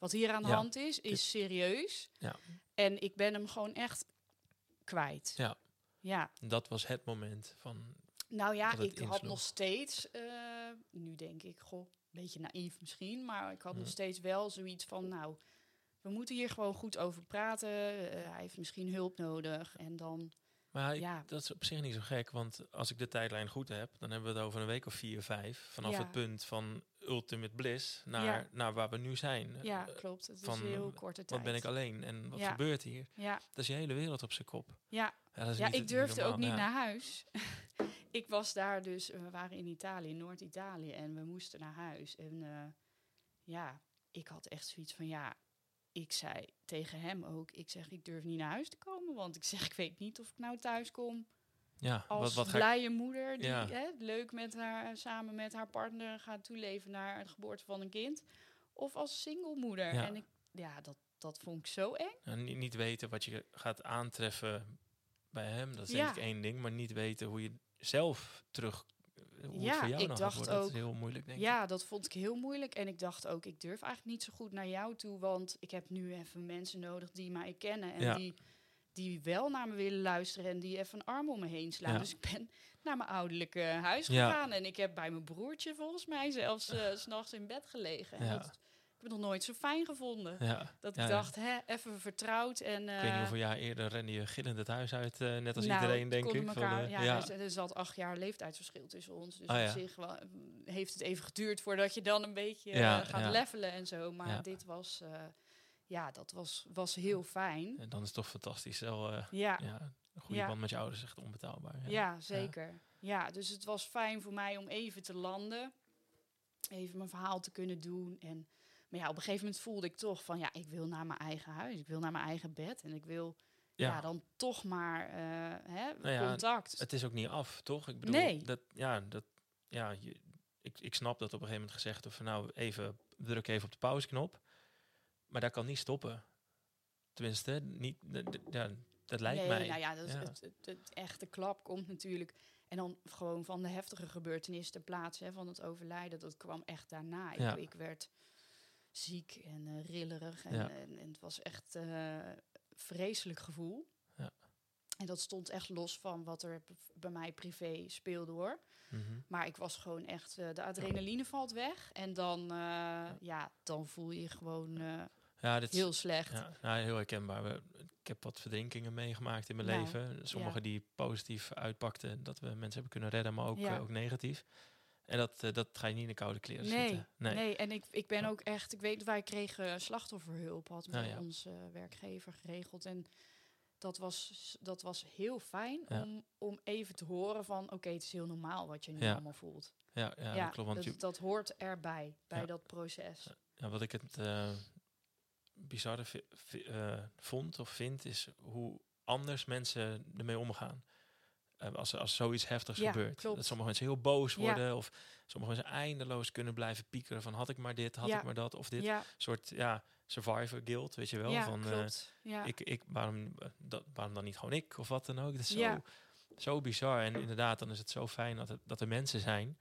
wat hier aan de Ja, hand is, is serieus. Ja. En ik ben hem gewoon echt kwijt. Ja. Ja, Dat was het moment van... nou ja, ik had nog steeds... eh, nu denk ik, goh, een beetje naïef misschien... maar ik had nog Mhm. steeds wel zoiets van... nou, we moeten hier gewoon goed over praten. Eh, hij heeft misschien hulp nodig. En dan, Maar Ja. dat is op zich niet zo gek, want als ik de tijdlijn goed heb, dan hebben we het over een week of vier, vijf. Vanaf Ja. het punt van ultimate bliss naar, Ja. naar waar we nu zijn. ja, Eh, klopt. Het van, is heel korte tijd. Wat ben ik alleen en wat gebeurt hier? Ja, Dat is je hele wereld op zijn kop. ja. Ja, dat is ja ik durfde ook niet naar huis. ik was daar dus, we waren in Italië, Noord-Italië, en we moesten naar huis. En eh, ja, ik had echt zoiets van, ja, ik zei tegen hem ook, ik zeg, ik durf niet naar huis te komen, want ik zeg, ik weet niet of ik nou thuis kom. Ja, als wat, wat ik... blije moeder die Ja. hè, leuk met haar, samen met haar partner gaat toeleven naar het geboorte van een kind. Of als single moeder. Ja. En ik, ja, dat, dat vond ik zo eng. Nou, niet, niet weten wat je gaat aantreffen bij hem, dat is Ja. denk ik één ding. Maar niet weten hoe je zelf terug... Hoe Ja, het voor jou ik dacht dat ook- is heel moeilijk, denk ik. Ja, dat vond ik heel moeilijk. En ik dacht ook, ik durf eigenlijk niet zo goed naar jou toe. Want ik heb nu even mensen nodig die mij kennen. En Ja. die, die wel naar me willen luisteren. En die even een arm om me heen slaan. Ja. Dus ik ben naar mijn ouderlijke huis gegaan. En ik heb bij mijn broertje volgens mij zelfs eh, s s'nachts in bed gelegen. En dat, ik heb het nog nooit zo fijn gevonden. Ja. Dat ik ja. dacht, hè, even vertrouwd. En, Ik weet niet eh, hoeveel jaar eerder rende je gillend het huis uit, eh, net als nou, iedereen, denk ik. Elkaar, van, eh, ja, ja. Er, er zat acht jaar leeftijdsverschil tussen ons. Dus Ah, op zich wel, mm, heeft het even geduurd voordat je dan een beetje gaat levelen en zo. Maar dit was, ja, dat was, was heel fijn. En dan is het toch fantastisch. Wel, Ja, een goede band met je ouders is echt onbetaalbaar. Ja. zeker. Ja. dus het was fijn voor mij om even te landen. Even mijn verhaal te kunnen doen. En, maar ja, op een gegeven moment voelde ik toch van... ja, ik wil naar mijn eigen huis. Ik wil naar mijn eigen bed. En ik wil ja. Ja. dan toch maar eh, hè, Nou ja, contact. Het is ook niet af, toch? Ik bedoel, Nee. dat, ja, dat, ja je, ik, ik snap dat op een gegeven moment gezegd van nou, even druk even op de pauzeknop. Maar dat kan niet stoppen. Tenminste, niet, ja, dat lijkt nee, mij. nou ja, dat Ja. Het, het, het echte klap komt natuurlijk. En dan gewoon van de heftige gebeurtenis ter plaatse hè, van het overlijden. Dat kwam echt daarna. Ja. Ik, ik werd ziek en eh, rillerig. En, Ja. en, en het was echt eh vreselijk gevoel. Ja. En dat stond echt los van wat er bij mij privé speelde hoor. Mhm. Maar ik was gewoon echt, eh, de adrenaline valt weg. En dan, eh, ja. dan voel je je gewoon Ja, dit heel slecht. ja, nou, heel herkenbaar. Ik heb wat verdrinkingen meegemaakt in mijn Nou, leven. Sommige ja. die positief uitpakten, dat we mensen hebben kunnen redden, maar ook, Ja. ook negatief. En dat, eh, dat ga je niet in de koude kleren Nee, zitten. Nee, en ik, ik ben Ja. ook echt, ik weet, wij kregen slachtofferhulp, had Nou ja. onze werkgever geregeld. En dat was, dat was heel fijn Ja. om, om even te horen van, oké, het is heel normaal wat je nu Ja. allemaal voelt. Ja, ja, dat klopt. Want je, dat, dat hoort erbij, bij dat proces. Ja, wat ik het eh bizarre eh, vond of vind, is hoe anders mensen ermee omgaan. Eh, als, als zoiets heftigs Ja, gebeurt. klopt. Dat sommige mensen heel boos Ja. worden. Of sommige mensen eindeloos kunnen blijven piekeren van had ik maar dit, had Ja. ik maar dat. Of dit soort ja, survivor guilt, weet je wel. van, ja. ik, ik, waarom, eh, dat, waarom dan niet gewoon ik of wat dan ook. Dat is zo, zo bizar. En inderdaad, dan is het zo fijn dat, het, dat er mensen zijn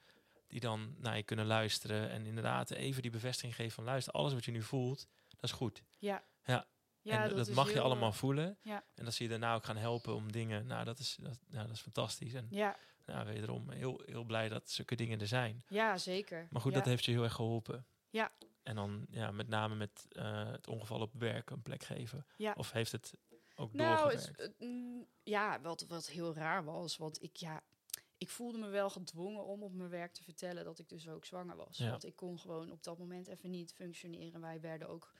die dan naar je kunnen luisteren. En inderdaad even die bevestiging geven van luister, alles wat je nu voelt, dat is goed. ja. Ja. Ja, en dat, is mag je allemaal eh, voelen. ja. En dat zie je daarna ook gaan helpen om dingen. Nou, dat is, dat, nou, dat is fantastisch. En Ja, nou, wederom heel, heel blij dat zulke dingen er zijn. ja, zeker. Maar goed, ja. dat heeft je heel erg geholpen. Ja. En dan ja, met name met eh, het ongeval op werk een plek geven. Ja. Of heeft het ook Nou, het, mm, ja, wat, wat heel raar was, want ik, ja, ik voelde me wel gedwongen om op mijn werk te vertellen dat ik dus ook zwanger was. Ja. Want ik kon gewoon op dat moment even niet functioneren. Wij werden ook,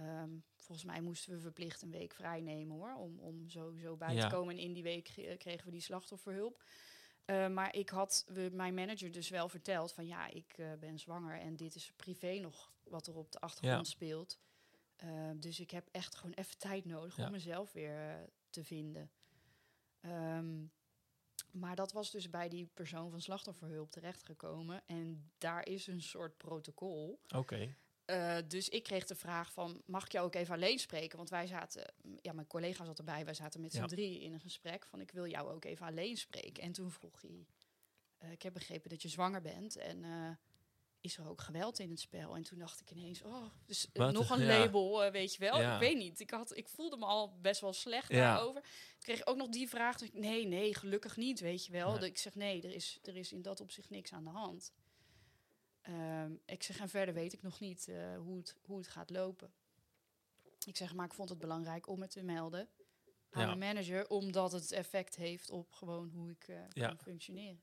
ehm, volgens mij moesten we verplicht een week vrij nemen hoor, om, om sowieso bij Ja. te komen. En in die week ge- kregen we die slachtofferhulp. Eh, maar ik had we, mijn manager dus wel verteld van ja, ik eh, ben zwanger en dit is privé nog wat er op de achtergrond speelt. Eh, dus ik heb echt gewoon even tijd nodig Ja. om mezelf weer eh, te vinden. Ehm, maar dat was dus bij die persoon van slachtofferhulp terechtgekomen. En daar is een soort protocol. Oké. Eh, dus ik kreeg de vraag van, mag ik jou ook even alleen spreken? Want wij zaten, ja, mijn collega zat erbij, wij zaten met z'n Ja. drie in een gesprek van, ik wil jou ook even alleen spreken. En toen vroeg hij, eh, ik heb begrepen dat je zwanger bent en eh, is er ook geweld in het spel? En toen dacht ik ineens, oh, dus Wat? nog een Ja. label, weet je wel? Ja. Ik weet niet, ik, had, ik voelde me al best wel slecht daarover. Toen kreeg ik ook nog die vraag, ik, nee, nee, gelukkig niet, weet je wel? Nee. Ik zeg, nee, er is, er is in dat opzicht niks aan de hand. Ehm, ik zeg, en verder weet ik nog niet eh, hoe, het, hoe het gaat lopen. Ik zeg, maar ik vond het belangrijk om het te melden aan Ja. mijn manager, omdat het effect heeft op gewoon hoe ik Ja. kan functioneren.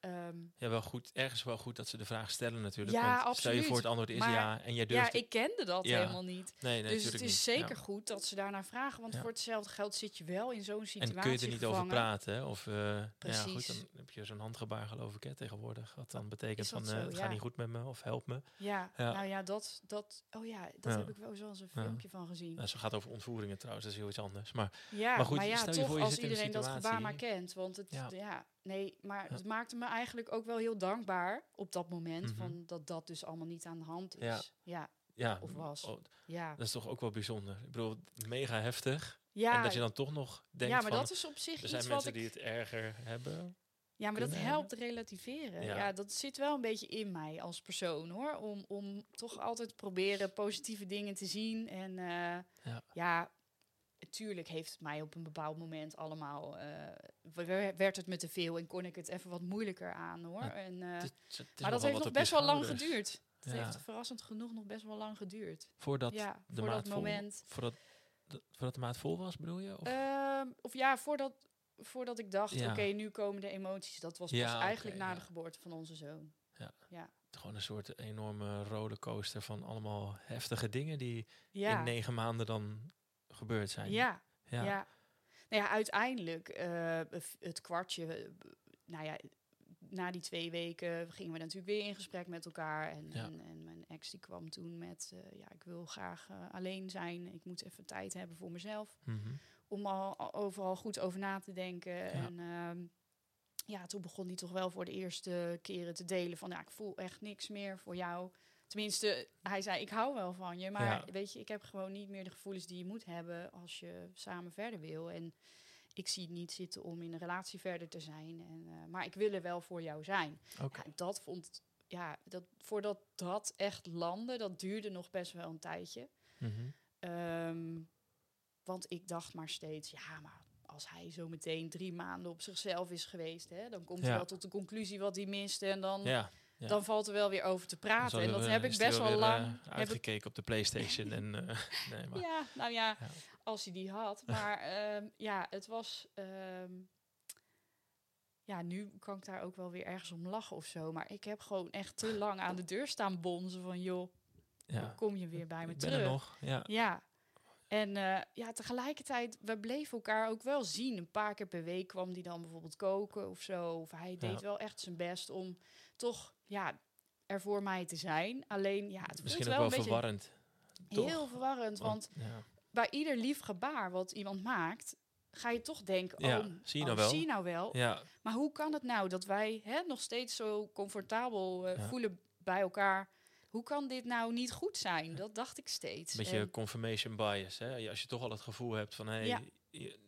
Ehm, Ja, wel goed. Ergens wel goed dat ze de vraag stellen natuurlijk. Ja, Stel je voor het antwoord is Maar- ja en jij durft ja, ik kende dat Ja. helemaal niet. Nee, nee, dus het is niet. zeker Ja. goed dat ze daarnaar vragen. Want voor hetzelfde geld zit je wel in zo'n situatie En kun je er niet over praten. hè? Of, eh, ja, goed, Precies. dan heb je zo'n handgebaar geloof ik hè, tegenwoordig. Wat dan betekent van zo? het gaat niet goed met me of help me. Ja, nou ja, dat, dat, oh ja, dat heb ik wel zo eens een filmpje van gezien. Nou, zo gaat over ontvoeringen trouwens, dat is heel iets anders. Maar Maar goed, maar stel je voor je als iedereen dat gebaar maar kent. Want het, Ja. Nee, maar Ja. het maakte me eigenlijk ook wel heel dankbaar op dat moment. Mhm. Van dat dat dus allemaal niet aan de hand is. Ja. Ja, Of was. oh, ja. dat is toch ook wel bijzonder. Ik bedoel, mega heftig. Ja, en dat je dan toch nog denkt ja maar van, dat is op zich er iets zijn wat mensen ik... die het erger hebben. Ja, maar dat helpt relativeren. Ja. Ja. dat zit wel een beetje in mij als persoon hoor. Om, om toch altijd proberen positieve dingen te zien. En eh, Ja. ja, natuurlijk heeft het mij op een bepaald moment allemaal. wer- werd het me te veel en kon ik het even wat moeilijker aan hoor. Ja, en, eh, Het het maar dat heeft nog best wel lang geduurd. Het Ja. heeft verrassend genoeg nog best wel lang geduurd. Voordat, ja, de voor maat dat vol- moment. voordat, de- voordat de maat vol was, bedoel je? Of? Ehm, of ja, voordat, voordat ik dacht, Ja. oké, nu komen de emoties. Dat was Ja, pas eigenlijk na ja. de geboorte van onze zoon. Gewoon een soort enorme rollercoaster van allemaal heftige dingen die Ja, in negen maanden dan gebeurd zijn. ja, ja. ja. Nou ja, uiteindelijk eh, het kwartje. nou ja, na die twee weken gingen we natuurlijk weer in gesprek met elkaar. En, Ja. en, en mijn ex die kwam toen met, eh, ja, ik wil graag eh, alleen zijn. Ik moet even tijd hebben voor mezelf. Mhm. om al, al overal goed over na te denken. En ehm, ja, toen begon hij toch wel voor de eerste keren te delen van, ja, ik voel echt niks meer voor jou. Tenminste, hij zei, ik hou wel van je, maar Ja. weet je, ik heb gewoon niet meer de gevoelens die je moet hebben als je samen verder wil. En ik zie het niet zitten om in een relatie verder te zijn. En, eh, maar ik wil er wel voor jou zijn. Oké. Ja, dat vond, ja, dat, voordat dat echt landde, dat duurde nog best wel een tijdje. Mhm. Ehm, want ik dacht maar steeds, ja, maar als hij zo meteen drie maanden op zichzelf is geweest, hè, dan komt hij wel tot de conclusie wat hij miste en dan, Ja. Ja. dan valt er wel weer over te praten. En dat eh, heb ik best wel lang. eh, heb ik, uitgekeken op de PlayStation. en, eh, nee, maar, ja, nou ja, Ja. als hij die had. Maar ehm, ja, het was. ehm, ja, nu kan ik daar ook wel weer ergens om lachen of zo. Maar ik heb gewoon echt te lang aan de deur staan bonzen van joh, ja. kom je weer bij me ik ben terug. er nog. Ja. Ja. En eh, ja, tegelijkertijd, we bleven elkaar ook wel zien. Een paar keer per week kwam die dan bijvoorbeeld koken of zo. Of hij deed Ja. wel echt zijn best om toch, ja, er voor mij te zijn. Alleen, ja, het voelt Misschien wel ook wel een beetje verwarrend. toch? heel verwarrend. Want ja. bij ieder lief gebaar wat iemand maakt, ga je toch denken, Ja, oh, zie je oh, nou wel? zie je nou wel. ja, Maar hoe kan het nou dat wij hè, nog steeds zo comfortabel eh, Ja. voelen bij elkaar? Hoe kan dit nou niet goed zijn? Dat dacht ik steeds. een beetje En- confirmation bias. Hè? Als je toch al het gevoel hebt van, je-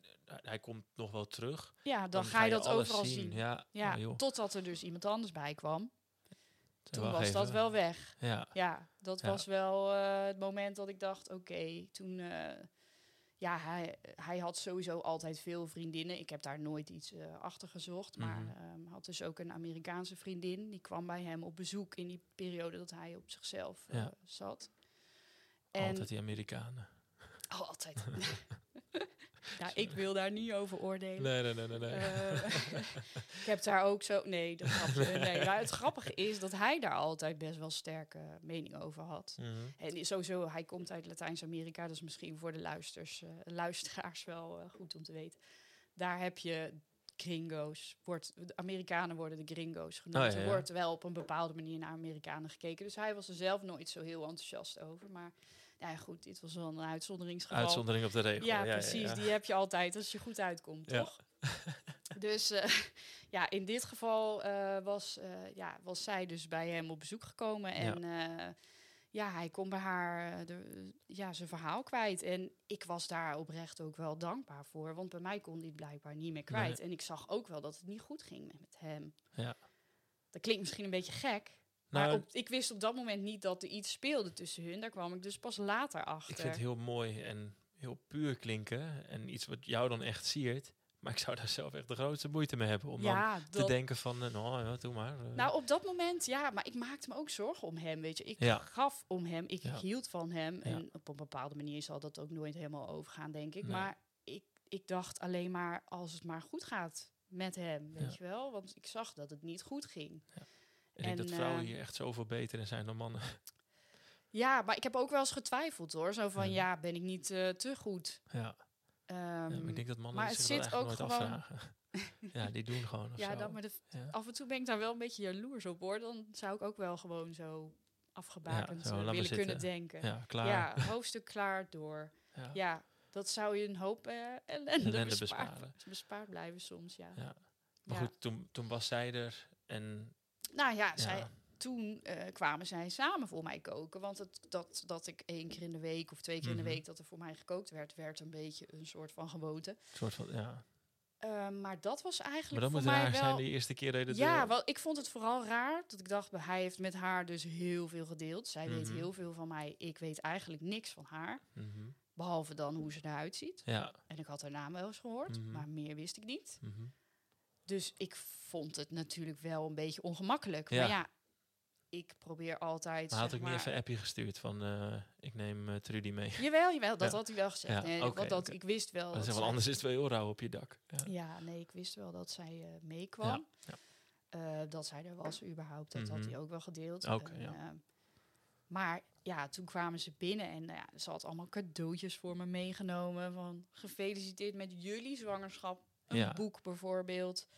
hij komt nog wel terug. ja, dan, ga je dat overal zien. Ja, Ja, oh, totdat er dus iemand anders bij kwam. Toen was dat wel weg. Ja, Ja, dat Ja. was wel eh, het moment dat ik dacht, oké, toen... eh, ja, hij, hij had sowieso altijd veel vriendinnen. Ik heb daar nooit iets eh, achter gezocht. Maar Mhm. ehm, had dus ook een Amerikaanse vriendin. Die kwam bij hem op bezoek in die periode dat hij op zichzelf eh, Ja. zat. altijd die Amerikanen. Oh, altijd. ja, ik wil daar niet over oordelen. Nee, nee, nee, nee. nee. Eh, ik heb daar ook zo. Nee, dat grapje. Nee, maar het grappige is dat hij daar altijd best wel sterke mening over had. Mhm. En sowieso, hij komt uit Latijns-Amerika, dus misschien voor de luisters, eh, luisteraars wel eh, goed om te weten. Daar heb je gringo's. Wordt, de Amerikanen worden de gringo's genoemd. Oh, ja, ja. Er wordt wel op een bepaalde manier naar Amerikanen gekeken. Dus hij was er zelf nooit zo heel enthousiast over. Maar ja, goed, dit was wel een uitzonderingsgeval. Uitzondering op de regel. Ja, ja, precies. ja. Die heb je altijd als je goed uitkomt, toch? dus eh, ja, in dit geval eh, was, eh, ja, was zij dus bij hem op bezoek gekomen. En ja, ja hij kon bij haar de, ja, zijn verhaal kwijt. En ik was daar oprecht ook wel dankbaar voor. Want bij mij kon het blijkbaar niet meer kwijt. En ik zag ook wel dat het niet goed ging met hem. Ja. Dat klinkt misschien een beetje gek. Maar Nou, op, ik wist op dat moment niet dat er iets speelde tussen hun. Daar kwam ik dus pas later achter. ik vind het heel mooi en heel puur klinken. En iets wat jou dan echt siert. Maar ik zou daar zelf echt de grootste moeite mee hebben. Om dan ja, te denken van, eh, nou ja, doe maar. eh. Nou, op dat moment, ja, maar ik maakte me ook zorgen om hem, weet je. Ik Ja. gaf om hem, ik Ja. hield van hem. Ja. En op een bepaalde manier zal dat ook nooit helemaal overgaan, denk ik. Nee. Maar ik, ik dacht alleen maar, als het maar goed gaat met hem, weet Ja. je wel? Want ik zag dat het niet goed ging. Ik denk En, dat vrouwen eh, hier echt zoveel beter in zijn dan mannen. Ja, maar ik heb ook wel eens getwijfeld hoor. Zo van, Ja. ja, ben ik niet eh, te goed? Ja, ja Ehm, maar ik denk dat mannen maar het zit ook nooit gewoon- afvragen. ja, die doen gewoon ja, dat, maar de, ja. af en toe ben ik daar wel een beetje jaloers op hoor. Dan zou ik ook wel gewoon zo afgebakend zo, eh, willen kunnen denken. ja, klaar. Ja, hoofdstuk klaar door. Ja. Dat zou je een hoop ellende, Ellende bespaard, besparen. bespaard blijven soms, ja. Ja. Maar goed, toen, toen was zij er en Nou ja, zij, toen eh, kwamen zij samen voor mij koken. Want het, dat, dat ik één keer in de week of twee keer in Mhm. de week dat er voor mij gekookt werd, werd een beetje een soort van gewoonte. een soort van, ja. Eh, maar dat was Maar eigenlijk dat voor moet raar wel... zijn de eerste keer dat je dat ja, wel, ik vond het vooral raar dat ik dacht, hij heeft met haar dus heel veel gedeeld. Zij weet Mhm. heel veel van mij. Ik weet eigenlijk niks van haar. Mhm. Behalve dan hoe ze eruit ziet. Ja. En ik had haar naam wel eens gehoord, Mhm. maar meer wist ik niet. Dus ik vond het natuurlijk wel een beetje ongemakkelijk. Ja. Maar ja, ik probeer altijd. Maar had ik niet even een appje gestuurd van eh, ik neem eh, Trudy mee. Jawel, jawel, dat Ja. had hij wel gezegd. Ja, nee, want dat, ik wist wel. Dat is wel anders is heel rauw op je dak. Ja. Ja, nee, ik wist wel dat zij eh, meekwam. Ja, dat zij er was überhaupt, dat had Mhm. hij ook wel gedeeld. Oké, En, ja. maar ja, toen kwamen ze binnen en nou ja, ze had allemaal cadeautjes voor me meegenomen. Van gefeliciteerd met jullie zwangerschap. Een Ja. boek bijvoorbeeld.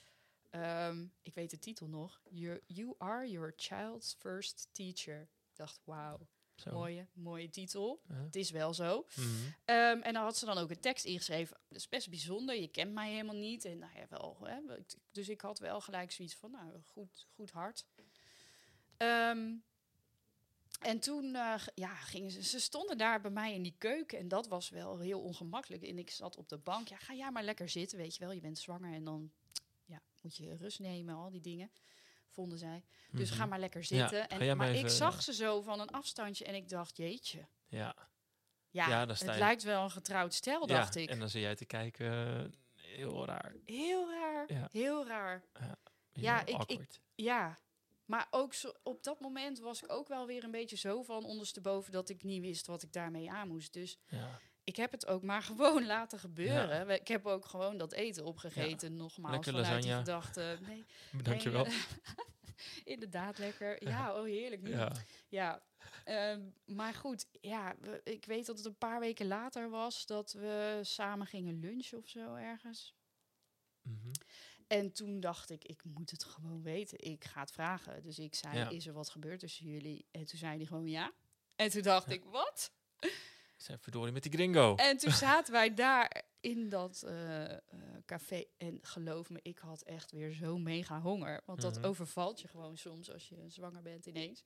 Ehm, ik weet de titel nog. You, you are your child's first teacher. Ik dacht, wauw, Zo. mooie, mooie titel. Het is wel zo. Mhm. Ehm, en dan had ze dan ook een tekst ingeschreven. Dat is best bijzonder. Je kent mij helemaal niet. En nou ja, wel. Hè, dus ik had wel gelijk zoiets van, nou, goed, goed hart. Ehm, en toen eh, ja, gingen ze, ze stonden daar bij mij in die keuken. En dat was wel heel ongemakkelijk. En ik zat op de bank. Ja, ga jij maar lekker zitten, weet je wel. Je bent zwanger en dan ja, moet je rust nemen, al die dingen. Vonden zij. Dus Mhm. ga maar lekker zitten. en, maar ik zag ze zo van een afstandje en ik dacht, jeetje. Ja. Ja, het je- lijkt wel een getrouwd stel, dacht ik. en dan zie jij te kijken, eh, heel raar. Heel raar, Ja. heel raar. Heel Ja, ik- ik- awkward. Ja, maar ook zo, op dat moment was ik ook wel weer een beetje zo van ondersteboven dat ik niet wist wat ik daarmee aan moest. Dus ja. ik heb het ook maar gewoon laten gebeuren. Ik heb ook gewoon dat eten opgegeten, nogmaals. Lekker vanuit lasagne. gedachte, nee, Dankjewel. nee, inderdaad lekker. Ja, oh heerlijk. nu. Ja. Ja, ehm, maar goed, ja, we- ik weet dat het een paar weken later was dat we samen gingen lunchen of zo ergens. Mhm. En toen dacht ik, ik moet het gewoon weten. Ik ga het vragen. Dus ik zei, Ja. is er wat gebeurd tussen jullie? En toen zei hij gewoon ja. En toen dacht Ja. ik, wat? Zijn verdorie met die gringo. En toen zaten wij daar in dat eh, eh, café. En geloof me, ik had echt weer zo mega honger. Want dat Mhm. overvalt je gewoon soms als je zwanger bent ineens.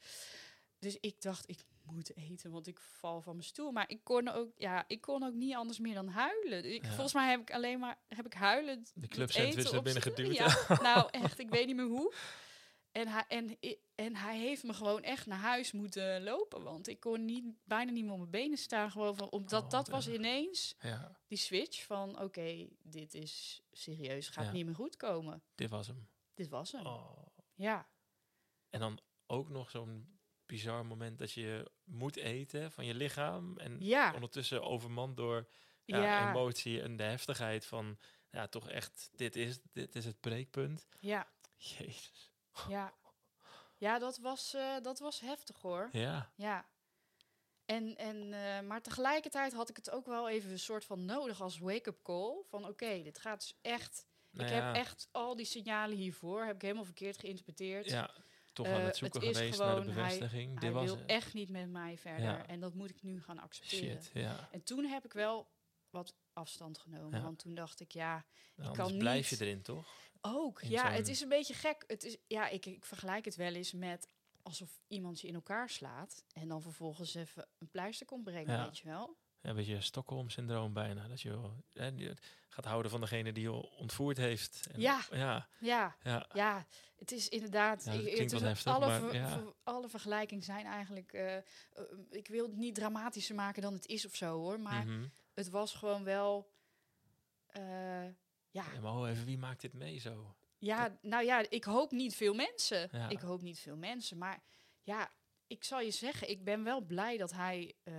Dus ik dacht, ik moet eten, want ik val van mijn stoel. Maar ik kon ook, ja, ik kon ook niet anders meer dan huilen. Ik, Ja. Volgens mij heb ik alleen maar heb ik huilend De club sandwich naar binnen geduwd. Ja, nou echt, ik weet niet meer hoe. En hij, en, en hij heeft me gewoon echt naar huis moeten lopen. Want ik kon niet, bijna niet meer op mijn benen staan. Gewoon van, omdat Oh, dat was ineens Ja, die switch van... Oké, dit is serieus, gaat Ja. niet meer goed komen. dit was hem. Dit was hem. Oh. Ja, En dan ook nog zo'n bizar moment dat je moet eten van je lichaam. En ja, ondertussen overmand door ja, ja, emotie en de heftigheid van... Ja, toch echt, dit is, dit is het breekpunt. ja, Jezus. ja. Ja, dat was, eh, dat was heftig hoor. Ja, Ja. En, en, eh, maar tegelijkertijd had ik het ook wel even een soort van nodig als wake-up call. Van oké, dit gaat dus echt nou ik ja, heb echt al die signalen hiervoor, heb ik helemaal verkeerd geïnterpreteerd. Ja, toch Eh, aan het het zoeken is geweest naar de gewoon, hij- bevestiging. Hij was wil het. echt niet met mij verder. Ja. En dat moet ik nu gaan accepteren. Shit, ja. En toen heb ik wel wat afstand genomen. Ja. Want toen dacht ik, ja, Nou, kan anders blijf je niet- erin, toch? ook. In Ja, het is een beetje gek. Het is, ja, ik, ik vergelijk het wel eens met alsof iemand je in elkaar slaat. En dan vervolgens even een pleister komt brengen, weet je wel. Een beetje Stockholm-syndroom bijna. Dat je hè, je gaat houden van degene die je ontvoerd heeft. En- Ja. Ja, Ja, ja. ja, het is inderdaad. Ja, dat ik- klinkt het is wat heftig, alle, maar ver- ja. ver- alle vergelijkingen zijn eigenlijk. eh, eh, ik wil het niet dramatischer maken dan het is of zo hoor. Maar Mhm. het was gewoon wel. eh, ja, Ja, maar even, wie maakt dit mee zo? ja, nou ja, ik hoop niet veel mensen. Ik hoop niet veel mensen. Maar ja, ik zal je zeggen, ik ben wel blij dat hij eh,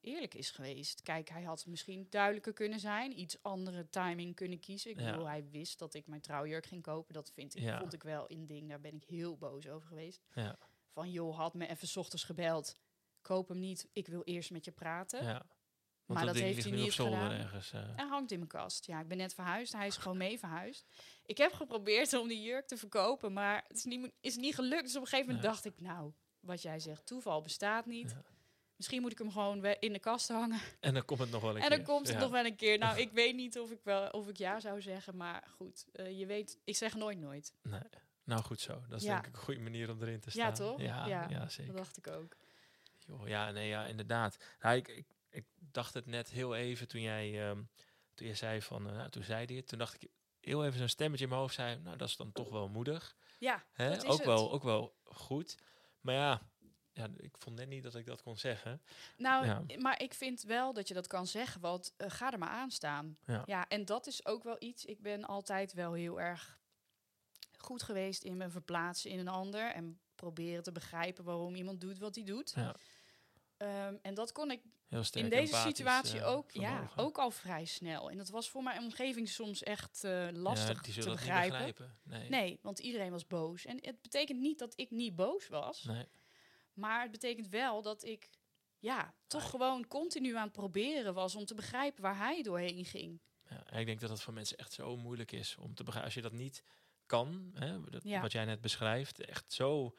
eerlijk is geweest. Kijk, hij had misschien duidelijker kunnen zijn, iets andere timing kunnen kiezen. Ik Ja. bedoel, hij wist dat ik mijn trouwjurk ging kopen. Dat vind ik, Ja. vond ik wel in ding. Daar ben ik heel boos over geweest. Ja. Van, joh, had me even 's ochtends gebeld. Koop hem niet, ik wil eerst met je praten. Ja. Want Maar dat heeft hij niet gedaan. ergens. eh. Hij hangt in mijn kast. Ja, ik ben net verhuisd. Hij is gewoon mee verhuisd. Ik heb geprobeerd om die jurk te verkopen, maar het is niet, is niet gelukt. Dus op een gegeven moment dacht ik, nou, wat jij zegt, toeval bestaat niet. Ja. Misschien moet ik hem gewoon in de kast hangen. En dan komt het nog wel een En keer. dan komt het Ja. nog wel een keer. Nou, ik weet niet of ik, wel, of ik ja zou zeggen, maar goed. eh, je weet, ik zeg nooit nooit. Nee. Nou, goed zo. Dat is Ja. denk ik een goede manier om erin te staan. Ja, toch? Ja, Ja, ja, Dat zeker. dacht ik ook. Joh, ja, nee, ja, inderdaad. Nou, ik, ik, ik dacht het net heel even toen jij, ehm, toen jij zei van, eh, nou, toen zei het. Toen dacht ik heel even zo'n stemmetje in mijn hoofd zei, nou, dat is dan toch wel moedig. Ja, Hè? dat is Ook, het. wel, ook wel goed. Maar ja, ja, ik vond net niet dat ik dat kon zeggen. Nou, Ja. maar ik vind wel dat je dat kan zeggen, want eh, ga er maar aan staan. Ja. en dat is ook wel iets. Ik ben altijd wel heel erg goed geweest in me verplaatsen in een ander en proberen te begrijpen waarom iemand doet wat hij doet. Ja. Ehm, en dat kon ik in deze situatie eh, ook, ja, ook al vrij snel. En dat was voor mijn omgeving soms echt eh, lastig te begrijpen. Nee. Nee, want iedereen was boos. En het betekent niet dat ik niet boos was. Nee. Maar het betekent wel dat ik ja, toch Nee. gewoon continu aan het proberen was om te begrijpen waar hij doorheen ging. Ja, en ik denk dat dat voor mensen echt zo moeilijk is om te begrijpen. Als je dat niet kan, hè, dat, wat jij net beschrijft, echt zo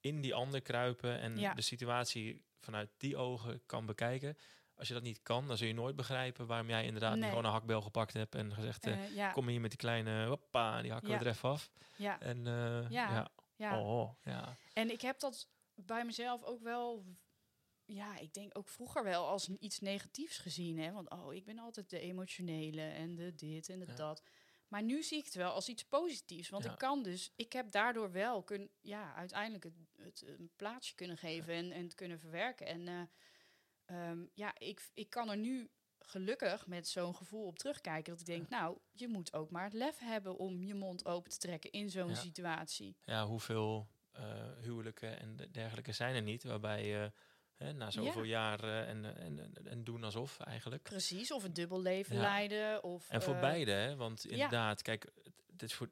in die ander kruipen en de situatie vanuit die ogen kan bekijken. Als je dat niet kan, dan zul je nooit begrijpen waarom jij inderdaad Nee. gewoon een hakbel gepakt hebt en gezegd, eh, Eh, ja, kom hier met die kleine, hoppa, die hakken Ja. we er even af. ja, En eh, Ja. ja, ja. Oh, ja. En ik heb dat bij mezelf ook wel, ja, ik denk ook vroeger wel als iets negatiefs gezien. Hè? Want oh, ik ben altijd de emotionele en de dit en de dat. Maar nu zie ik het wel als iets positiefs. Want Ja. ik kan dus, ik heb daardoor wel kun, ja, uiteindelijk het, het een plaatsje kunnen geven en, en het kunnen verwerken. En eh, ehm, ja, ik, ik kan er nu gelukkig met zo'n gevoel op terugkijken. Dat ik denk, nou, je moet ook maar het lef hebben om je mond open te trekken in zo'n Ja. situatie. ja, hoeveel eh, huwelijken en de- dergelijke zijn er niet, waarbij je hè, na zoveel jaar eh, en, en, en, en doen alsof eigenlijk. Precies, of een dubbel leven Ja. leiden. Of, En voor eh, beide, hè? want inderdaad, kijk, het, het is voor,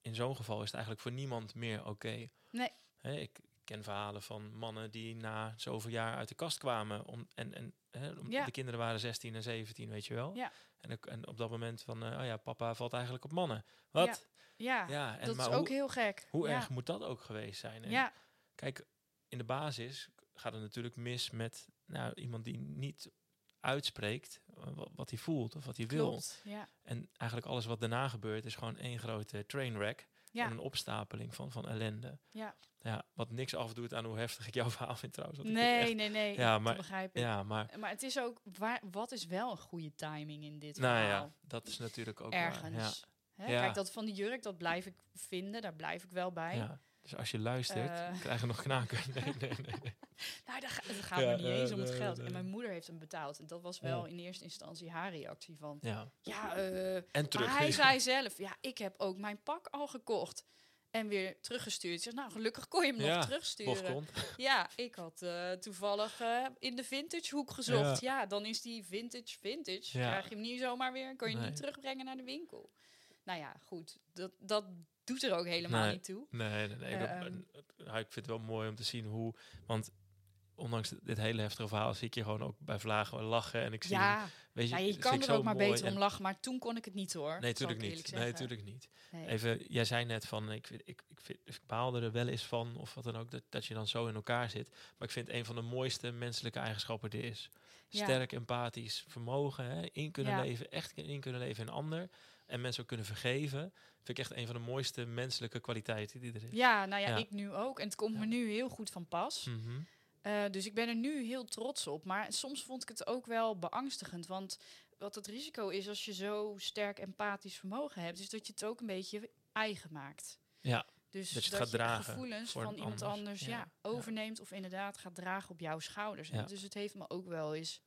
in zo'n geval is het eigenlijk voor niemand meer oké. Nee. Hè, ik ken verhalen van mannen die na zoveel jaar uit de kast kwamen. Om, en en hè, om, Ja. de kinderen waren 16 en 17, weet je wel. Ja. En, en op dat moment van, eh, oh ja, papa valt eigenlijk op mannen. Wat? Ja, Ja, en dat maar is ook hoe, heel gek. hoe ja. erg moet dat ook geweest zijn? En Ja, Kijk, in de basis gaat het natuurlijk mis met nou, iemand die niet uitspreekt eh, wat, wat hij voelt of wat hij wil. Ja. En eigenlijk alles wat daarna gebeurt is gewoon één grote trainwreck. Ja. En een opstapeling van, van ellende. Ja. Ja, wat niks afdoet aan hoe heftig ik jouw verhaal vind trouwens. Nee, echt- nee, nee. Ja, maar- begrijp ik. Ja, maar Maar het is ook, waar, wat is wel een goede timing in dit nou verhaal? ja, dat is natuurlijk ook waar. Ergens. Hè? Ja. Kijk, dat van die jurk, dat blijf ik vinden. Daar blijf ik wel bij. Dus als je luistert, Eh. krijg je nog knaken. Nee, nee, nee. Nou, het gaat Ja, me niet eens eh, om het geld. En mijn moeder heeft hem betaald. En dat was wel in eerste instantie haar reactie van... Ja, Ja, eh, en terug. Maar hij zei zelf, ja, ik heb ook mijn pak al gekocht. En weer teruggestuurd. Zeg, nou, gelukkig kon je hem Ja, nog terugsturen. Ja, ik had toevallig in de vintage hoek gezocht. Ja. dan is die vintage vintage. Ja. Krijg je hem niet zomaar weer. Kan je Nee. niet terugbrengen naar de winkel. Nou ja, goed. Dat, dat doet er ook helemaal Nee. niet toe. Nee, nee, nee. dat- Ehm. nou, ik vind het wel mooi om te zien hoe... Want ondanks dit hele heftige verhaal zie ik je gewoon ook bij Vlagen lachen. En ik zie... Ja, weet je, ja, je kan er ook maar beter om lachen. Maar toen kon ik het niet hoor. Nee, natuurlijk niet. Nee, natuurlijk niet. Nee. Even, jij zei net van, ik, vind- ik, ik, vind, ik baalde er wel eens van, of wat dan ook, dat, dat je dan zo in elkaar zit. Maar ik vind een van de mooiste menselijke eigenschappen die er is. Ja. Sterk empathisch vermogen, hè, in kunnen Ja. leven, echt in kunnen leven in een ander. En mensen ook kunnen vergeven. Vind ik echt een van de mooiste menselijke kwaliteiten die er is. Ja, nou ja, Ja. ik nu ook. En het komt me nu heel goed van pas. Mhm. Eh, dus ik ben er nu heel trots op. Maar soms vond ik het ook wel beangstigend. Want wat het risico is als je zo sterk empathisch vermogen hebt, is dat je het ook een beetje eigen maakt. Ja, Dus dat je het gaat dragen gevoelens van iemand ander. anders Ja, overneemt of inderdaad gaat dragen op jouw schouders. En. Dus het heeft me ook wel eens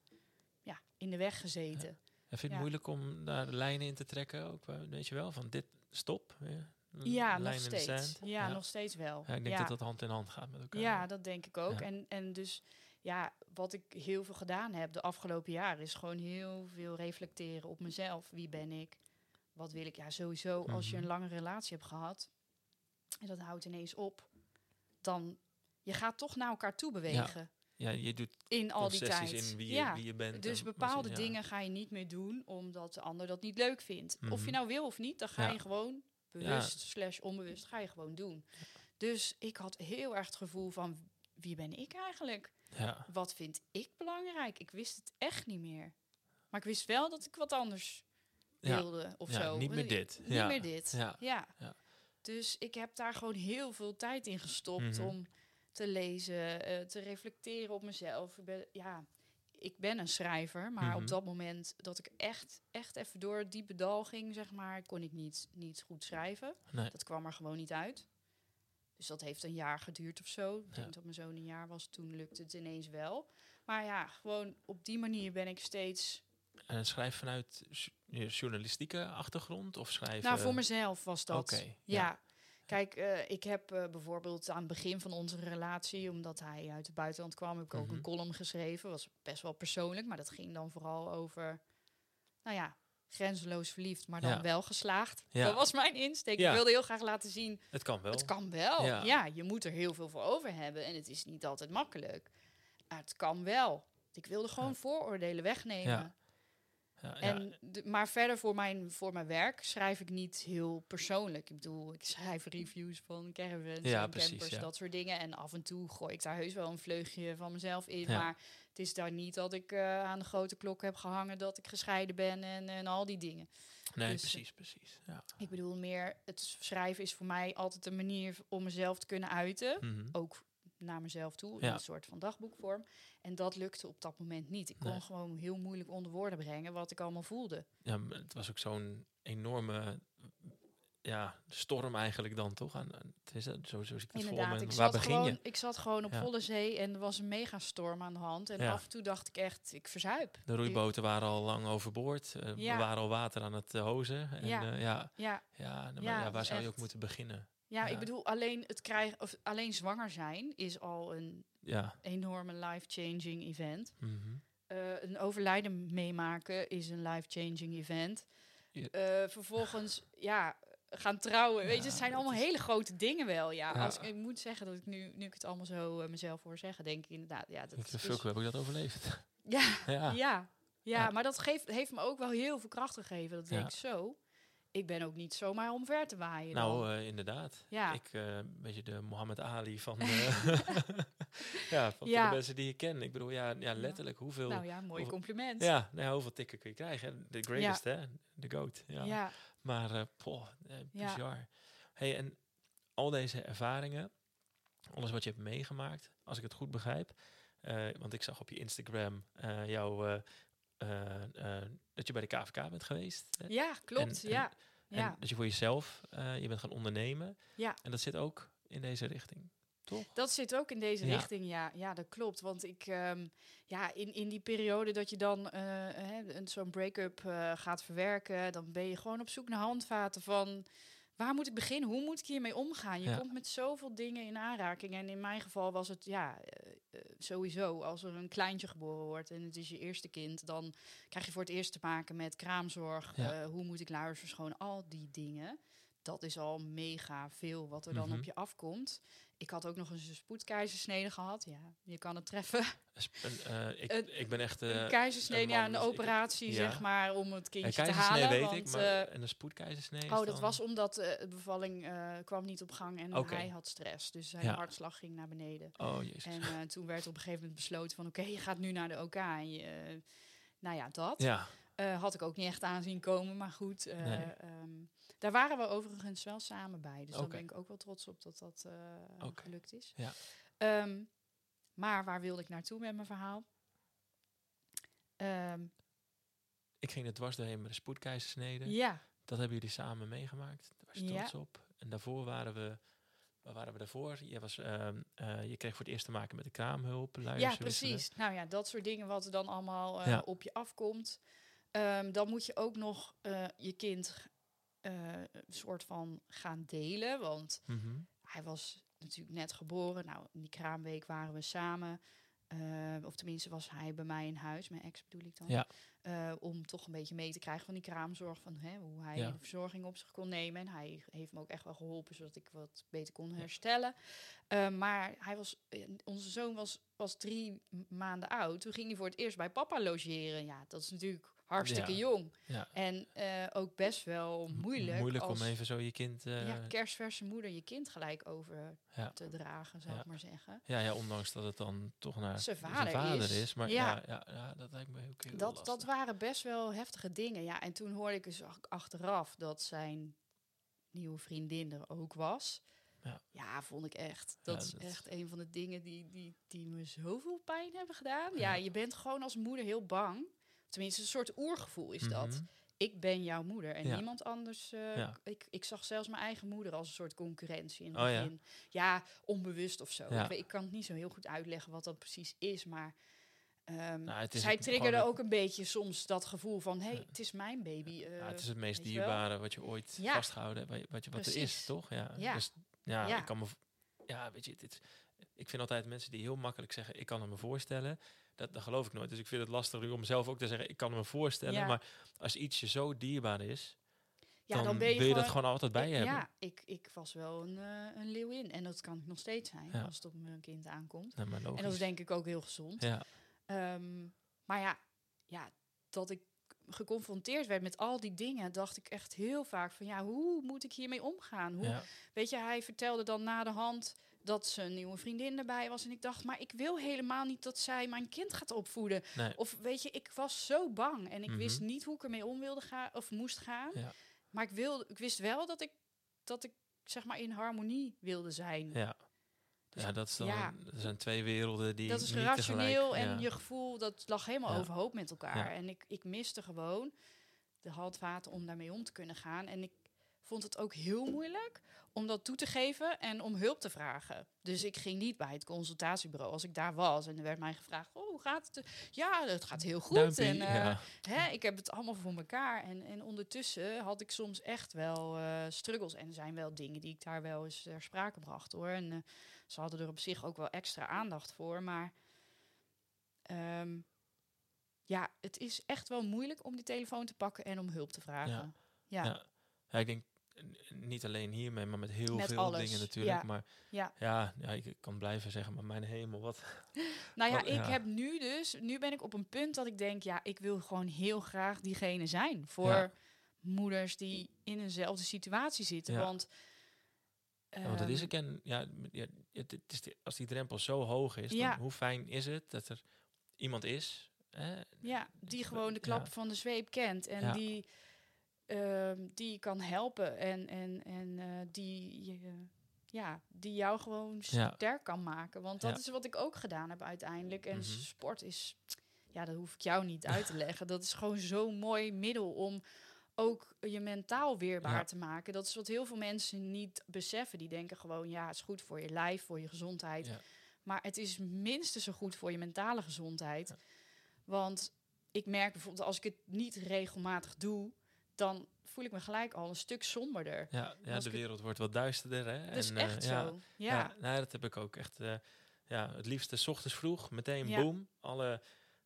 ja, in de weg gezeten. Vind je het Ja. moeilijk om daar lijnen in te trekken? Ook, weet je wel, van dit stop. Ja. Ja, nog steeds. sand? Ja, nog steeds wel. Ja, ik denk ja. dat dat hand in hand gaat met elkaar. Ja, dat denk ik ook. Ja. En, en dus, ja, wat ik heel veel gedaan heb de afgelopen jaren is gewoon heel veel reflecteren op mezelf. Wie ben ik? Wat wil ik? Ja, sowieso als je Mhm. een lange relatie hebt gehad en dat houdt ineens op, dan je gaat toch naar elkaar toe bewegen Ja, je doet in al die tijd. in wie je, ja. wie je bent. Dus je- bepaalde ja. dingen ga je niet meer doen omdat de ander dat niet leuk vindt. Of Mhm. je nou wil of niet, dan ga Ja. je gewoon bewust slash onbewust ga je gewoon doen. Dus ik had heel erg het gevoel van wie ben ik eigenlijk? Ja, Wat vind ik belangrijk? Ik wist het echt niet meer. Maar ik wist wel dat ik wat anders wilde of ja, zo. niet meer dit. Niet meer dit. Ja. Ja. Ja. Dus ik heb daar gewoon heel veel tijd in gestopt Mhm. om te lezen, eh, te reflecteren op mezelf. Ik ben, ja, ik ben een schrijver, maar Mhm. op dat moment dat ik echt, echt even door het diepe dal ging, zeg maar, kon ik niet, niet goed schrijven. Nee. Dat kwam er gewoon niet uit. Dus dat heeft een jaar geduurd of zo. Ik Ja. denk dat mijn zoon een jaar was, toen lukte het ineens wel. Maar ja, gewoon op die manier ben ik steeds... En schrijf vanuit je journalistieke achtergrond of schrijf... Nou, voor mezelf was dat. Oké, ja. ja. Kijk, eh, ik heb eh, bijvoorbeeld aan het begin van onze relatie, omdat hij uit het buitenland kwam, heb ik ook Mhm. een column geschreven. Was best wel persoonlijk, maar dat ging dan vooral over, nou ja, grenzeloos verliefd, maar dan Ja. wel geslaagd. Ja. Dat was mijn insteek. Ja. Ik wilde heel graag laten zien, Het kan wel. het kan wel. Ja. Je moet er heel veel voor over hebben en het is niet altijd makkelijk. Maar het kan wel. Ik wilde gewoon vooroordelen wegnemen. Ja. En de- maar verder voor mijn, voor mijn werk schrijf ik niet heel persoonlijk. Ik bedoel, ik schrijf reviews van caravans Ja, en precies, campers, ja. dat soort dingen. En af en toe gooi ik daar heus wel een vleugje van mezelf in. Maar het is daar niet dat ik eh, aan de grote klok heb gehangen dat ik gescheiden ben en, en al die dingen. nee, dus, eh, precies, precies. Ja. Ik bedoel meer, het schrijven is voor mij altijd een manier om mezelf te kunnen uiten. Mhm. Ook naar mezelf toe, in Ja. een soort van dagboekvorm. En dat lukte op dat moment niet. Ik kon Nee. gewoon heel moeilijk onder woorden brengen wat ik allemaal voelde. Ja, het was ook zo'n enorme ja, storm eigenlijk dan, toch? Aan- het is, zo, zo zie ik het voor Inderdaad, me. ik Waar zat, begin gewoon, je? ik zat gewoon op Ja. volle zee en er was een megastorm aan de hand. En Ja. af en toe dacht ik echt, ik verzuip. De roeiboten waren al lang overboord. eh, Ja. We waren al water aan het eh, hozen. En, Ja. ja. ja, Ja, ja, nou, maar waar zou je echt- ook moeten beginnen? Ja, Ja. ik bedoel, alleen, het krijgen, of alleen zwanger zijn is al een Ja. enorme life-changing event. mhm. Eh, een overlijden meemaken is een life-changing event. Eh, vervolgens, ja, gaan trouwen. Weet je, het zijn allemaal hele grote dingen wel. Ja. Als, ik moet zeggen dat ik nu, nu ik het allemaal zo eh, mezelf hoor zeggen, denk ik inderdaad, ja, dat Ik is... veel heb ik dat overleefd. Ja, ja. Ja, maar dat geeft, heeft me ook wel heel veel kracht gegeven. Dat ik denk zo. Ik ben ook niet zomaar omver te waaien. Nou, eh, inderdaad. Ja. Ik, eh, een beetje de Mohammed Ali van, de, ja, van, Ja. de mensen die je ken. Ik bedoel, ja, ja letterlijk, hoeveel, nou ja, mooi hoeveel- compliment. ja, nou, hoeveel tikken kun je krijgen? De greatest, hè? De goat. Ja. Maar, eh poh, eh, bizar. Hey, en al deze ervaringen, alles wat je hebt meegemaakt, als ik het goed begrijp, eh, want ik zag op je Instagram eh, eh, eh, dat je bij de KVK bent geweest. hè? Ja, klopt. En- ja. En ja. dat je voor jezelf, eh, je bent gaan ondernemen. Ja. En dat zit ook in deze richting, toch? Dat zit ook in deze Ja. richting, ja. Ja, dat klopt. Want ik, ehm, ja, in, in die periode dat je dan een- zo'n break-up gaat verwerken, dan ben je gewoon op zoek naar handvaten van waar moet ik beginnen? Hoe moet ik hiermee omgaan? Je Ja. komt met zoveel dingen in aanraking. En in mijn geval was het, ja, eh, eh, sowieso, als er een kleintje geboren wordt en het is je eerste kind, dan krijg je voor het eerst te maken met kraamzorg. Ja. eh, hoe moet ik luiers verschonen? Al die dingen. Dat is al mega veel wat er dan Mhm. op je afkomt. Ik had ook nog eens een spoedkeizersnede gehad. Ja, je kan het treffen. Een, eh, ik, Een- ik ben echt... een eh keizersnede, een ja, een dus ik- operatie, ja. zeg maar, om het een kindje te halen. weet want, ik, maar eh, en een spoedkeizersnee is oh, dat dan- was omdat eh, de bevalling eh, kwam niet op gang en hij had stress. Dus zijn Ja. hartslag ging naar beneden. Oh, jezus. En eh, toen werd op een gegeven moment besloten van... oké, je gaat nu naar de OK. En je, eh, nou ja, dat. ja, Eh, had ik ook niet echt aanzien komen, maar goed. eh, Nee. ehm, daar waren we overigens wel samen bij. Dus daar Oké. ben ik ook wel trots op dat dat eh, gelukt is. Ja. Ehm, maar waar wilde ik naartoe met mijn verhaal? Ehm, ik ging er dwars doorheen met de spoedkeizersnede. ja, Dat hebben jullie samen meegemaakt. Daar was je Ja. trots op. En daarvoor waren we... Waar waren we daarvoor? Je, was, ehm, eh, je kreeg voor het eerst te maken met de kraamhulp. ja, precies. Nou ja, dat soort dingen wat er dan allemaal eh, Ja. op je afkomt. Dan moet je ook nog je kind eh, een soort van gaan delen. Want Mhm. hij was natuurlijk net geboren. Nou, in die kraamweek waren we samen. Eh, of tenminste was hij bij mij in huis, mijn ex bedoel ik dan. Ja. Eh, om toch een beetje mee te krijgen van die kraamzorg. Van hè, hoe hij Ja. de verzorging op zich kon nemen. En hij heeft me ook echt wel geholpen, zodat ik wat beter kon herstellen. Eh, maar hij was, eh, onze zoon was, was drie maanden oud. Toen ging hij voor het eerst bij papa logeren. Ja, dat is natuurlijk hartstikke Ja. jong. Ja. En eh, ook best wel M- moeilijk. Moeilijk als, om even zo je kind... eh, ja, kerstverse moeder je kind gelijk over Ja. te dragen, zou Ja. ik maar zeggen. Ja, ja, ondanks dat het dan toch naar Zijn vader is. is. Maar Ja. ja. Ja, ja, dat lijkt me ook heel Dat, dat waren best wel heftige dingen. Ja, en toen hoorde ik dus achteraf dat zijn nieuwe vriendin er ook was. Ja. vond ik echt. Dat Ja, is dat- echt een van de dingen die, die, die me zoveel pijn hebben gedaan. Ja. je bent gewoon als moeder heel bang. Tenminste, een soort oergevoel is dat. Mhm. Ik ben jouw moeder en Ja. niemand anders. eh, Ja. ik, ik zag zelfs mijn eigen moeder als een soort concurrentie in het Oh ja? begin. Ja, onbewust of zo. Ik, ik kan het niet zo heel goed uitleggen wat dat precies is, maar ehm, Nou, het is zij triggerde ook een beetje soms dat gevoel van, hé, hey, Ja. het is mijn baby. Ja, eh, het is het meest dierbare wat je ooit Ja. vastgehouden hebt, wat, je- wat, er is, toch? Ja, Ja. Dus, ja, ik kan me... Ja, weet je, dit, ik vind altijd mensen die heel makkelijk zeggen, ik kan het me voorstellen, dat, dat geloof ik nooit. Dus ik vind het lastig nu om mezelf ook te zeggen, ik kan me voorstellen. Ja. Maar als iets je zo dierbaar is, ja, dan, dan ben je, wil je dat gewoon- altijd bij je hebben. Ja, ik, ik was wel een, eh, een leeuwin. En dat kan ik nog steeds zijn Ja. als het op mijn kind aankomt. En dat is denk ik ook heel gezond. Ja, Ehm, maar ja, ja, dat ik geconfronteerd werd met al die dingen, dacht ik echt heel vaak van ja, hoe moet ik hiermee omgaan? Hoe, Weet je, hij vertelde dan na de hand dat zijn nieuwe vriendin erbij was. En ik dacht, maar ik wil helemaal niet dat zij mijn kind gaat opvoeden. nee. Of weet je, ik was zo bang en ik Mhm. wist niet hoe ik ermee om wilde gaan of moest gaan. Ja. Maar ik, wilde, ik wist wel dat ik, dat ik zeg maar in harmonie wilde zijn. Ja. Dus ja, dat, is dan, ja. dat zijn twee werelden die dat is niet rationeel tegelijk- en ja. je gevoel, dat lag helemaal Ja. overhoop met elkaar. En ik, ik miste gewoon de handvaten om daarmee om te kunnen gaan. En ik vond het ook heel moeilijk om dat toe te geven en om hulp te vragen. Dus ik ging niet bij het consultatiebureau als ik daar was. En er werd mij gevraagd, oh, hoe gaat het? Ja, het gaat heel goed. En, eh, ja. hè, ik heb het allemaal voor elkaar. En, en ondertussen had ik soms echt wel eh, struggles. En er zijn wel dingen die ik daar wel eens ter sprake bracht hoor. En eh, ze hadden er op zich ook wel extra aandacht voor. Maar ehm, ja, het is echt wel moeilijk om die telefoon te pakken en om hulp te vragen. Ja, Ja. Ja, ik denk niet alleen hiermee, maar met heel Met veel alles, dingen natuurlijk. ja. Maar ja. ja, ja, ik kan blijven zeggen, maar mijn hemel, wat. Nou ja, Wat- ik ja. heb nu dus, nu ben ik op een punt dat ik denk, ja, ik wil gewoon heel graag diegene zijn voor moeders die in eenzelfde situatie zitten. Want, want dat is ehm, ik en ja, het, het is als die drempel zo hoog is, dan hoe fijn is het dat er iemand is. Hè? Ja, die Dus, gewoon de ja. klap van de zweep kent en die, ehm, die kan helpen en, en, en eh, die, je, ja, die jou gewoon Ja. sterk kan maken. Want dat Ja. is wat ik ook gedaan heb uiteindelijk. En Mhm. sport is, ja, dat hoef ik jou niet uit te leggen. Dat is gewoon zo'n mooi middel om ook je mentaal weerbaar Ja. te maken. Dat is wat heel veel mensen niet beseffen. Die denken gewoon, ja, het is goed voor je lijf, voor je gezondheid. Ja. Maar het is minstens zo goed voor je mentale gezondheid. Ja. Want ik merk bijvoorbeeld als ik het niet regelmatig doe, dan voel ik me gelijk al een stuk somberder. Ja, ja de wereld wordt wat duisterder. Hè? Dat is En, eh, echt ja, zo. Ja. Ja, nou, dat heb ik ook echt. eh, ja, het liefste 's ochtends vroeg, meteen Ja. boom. Alle,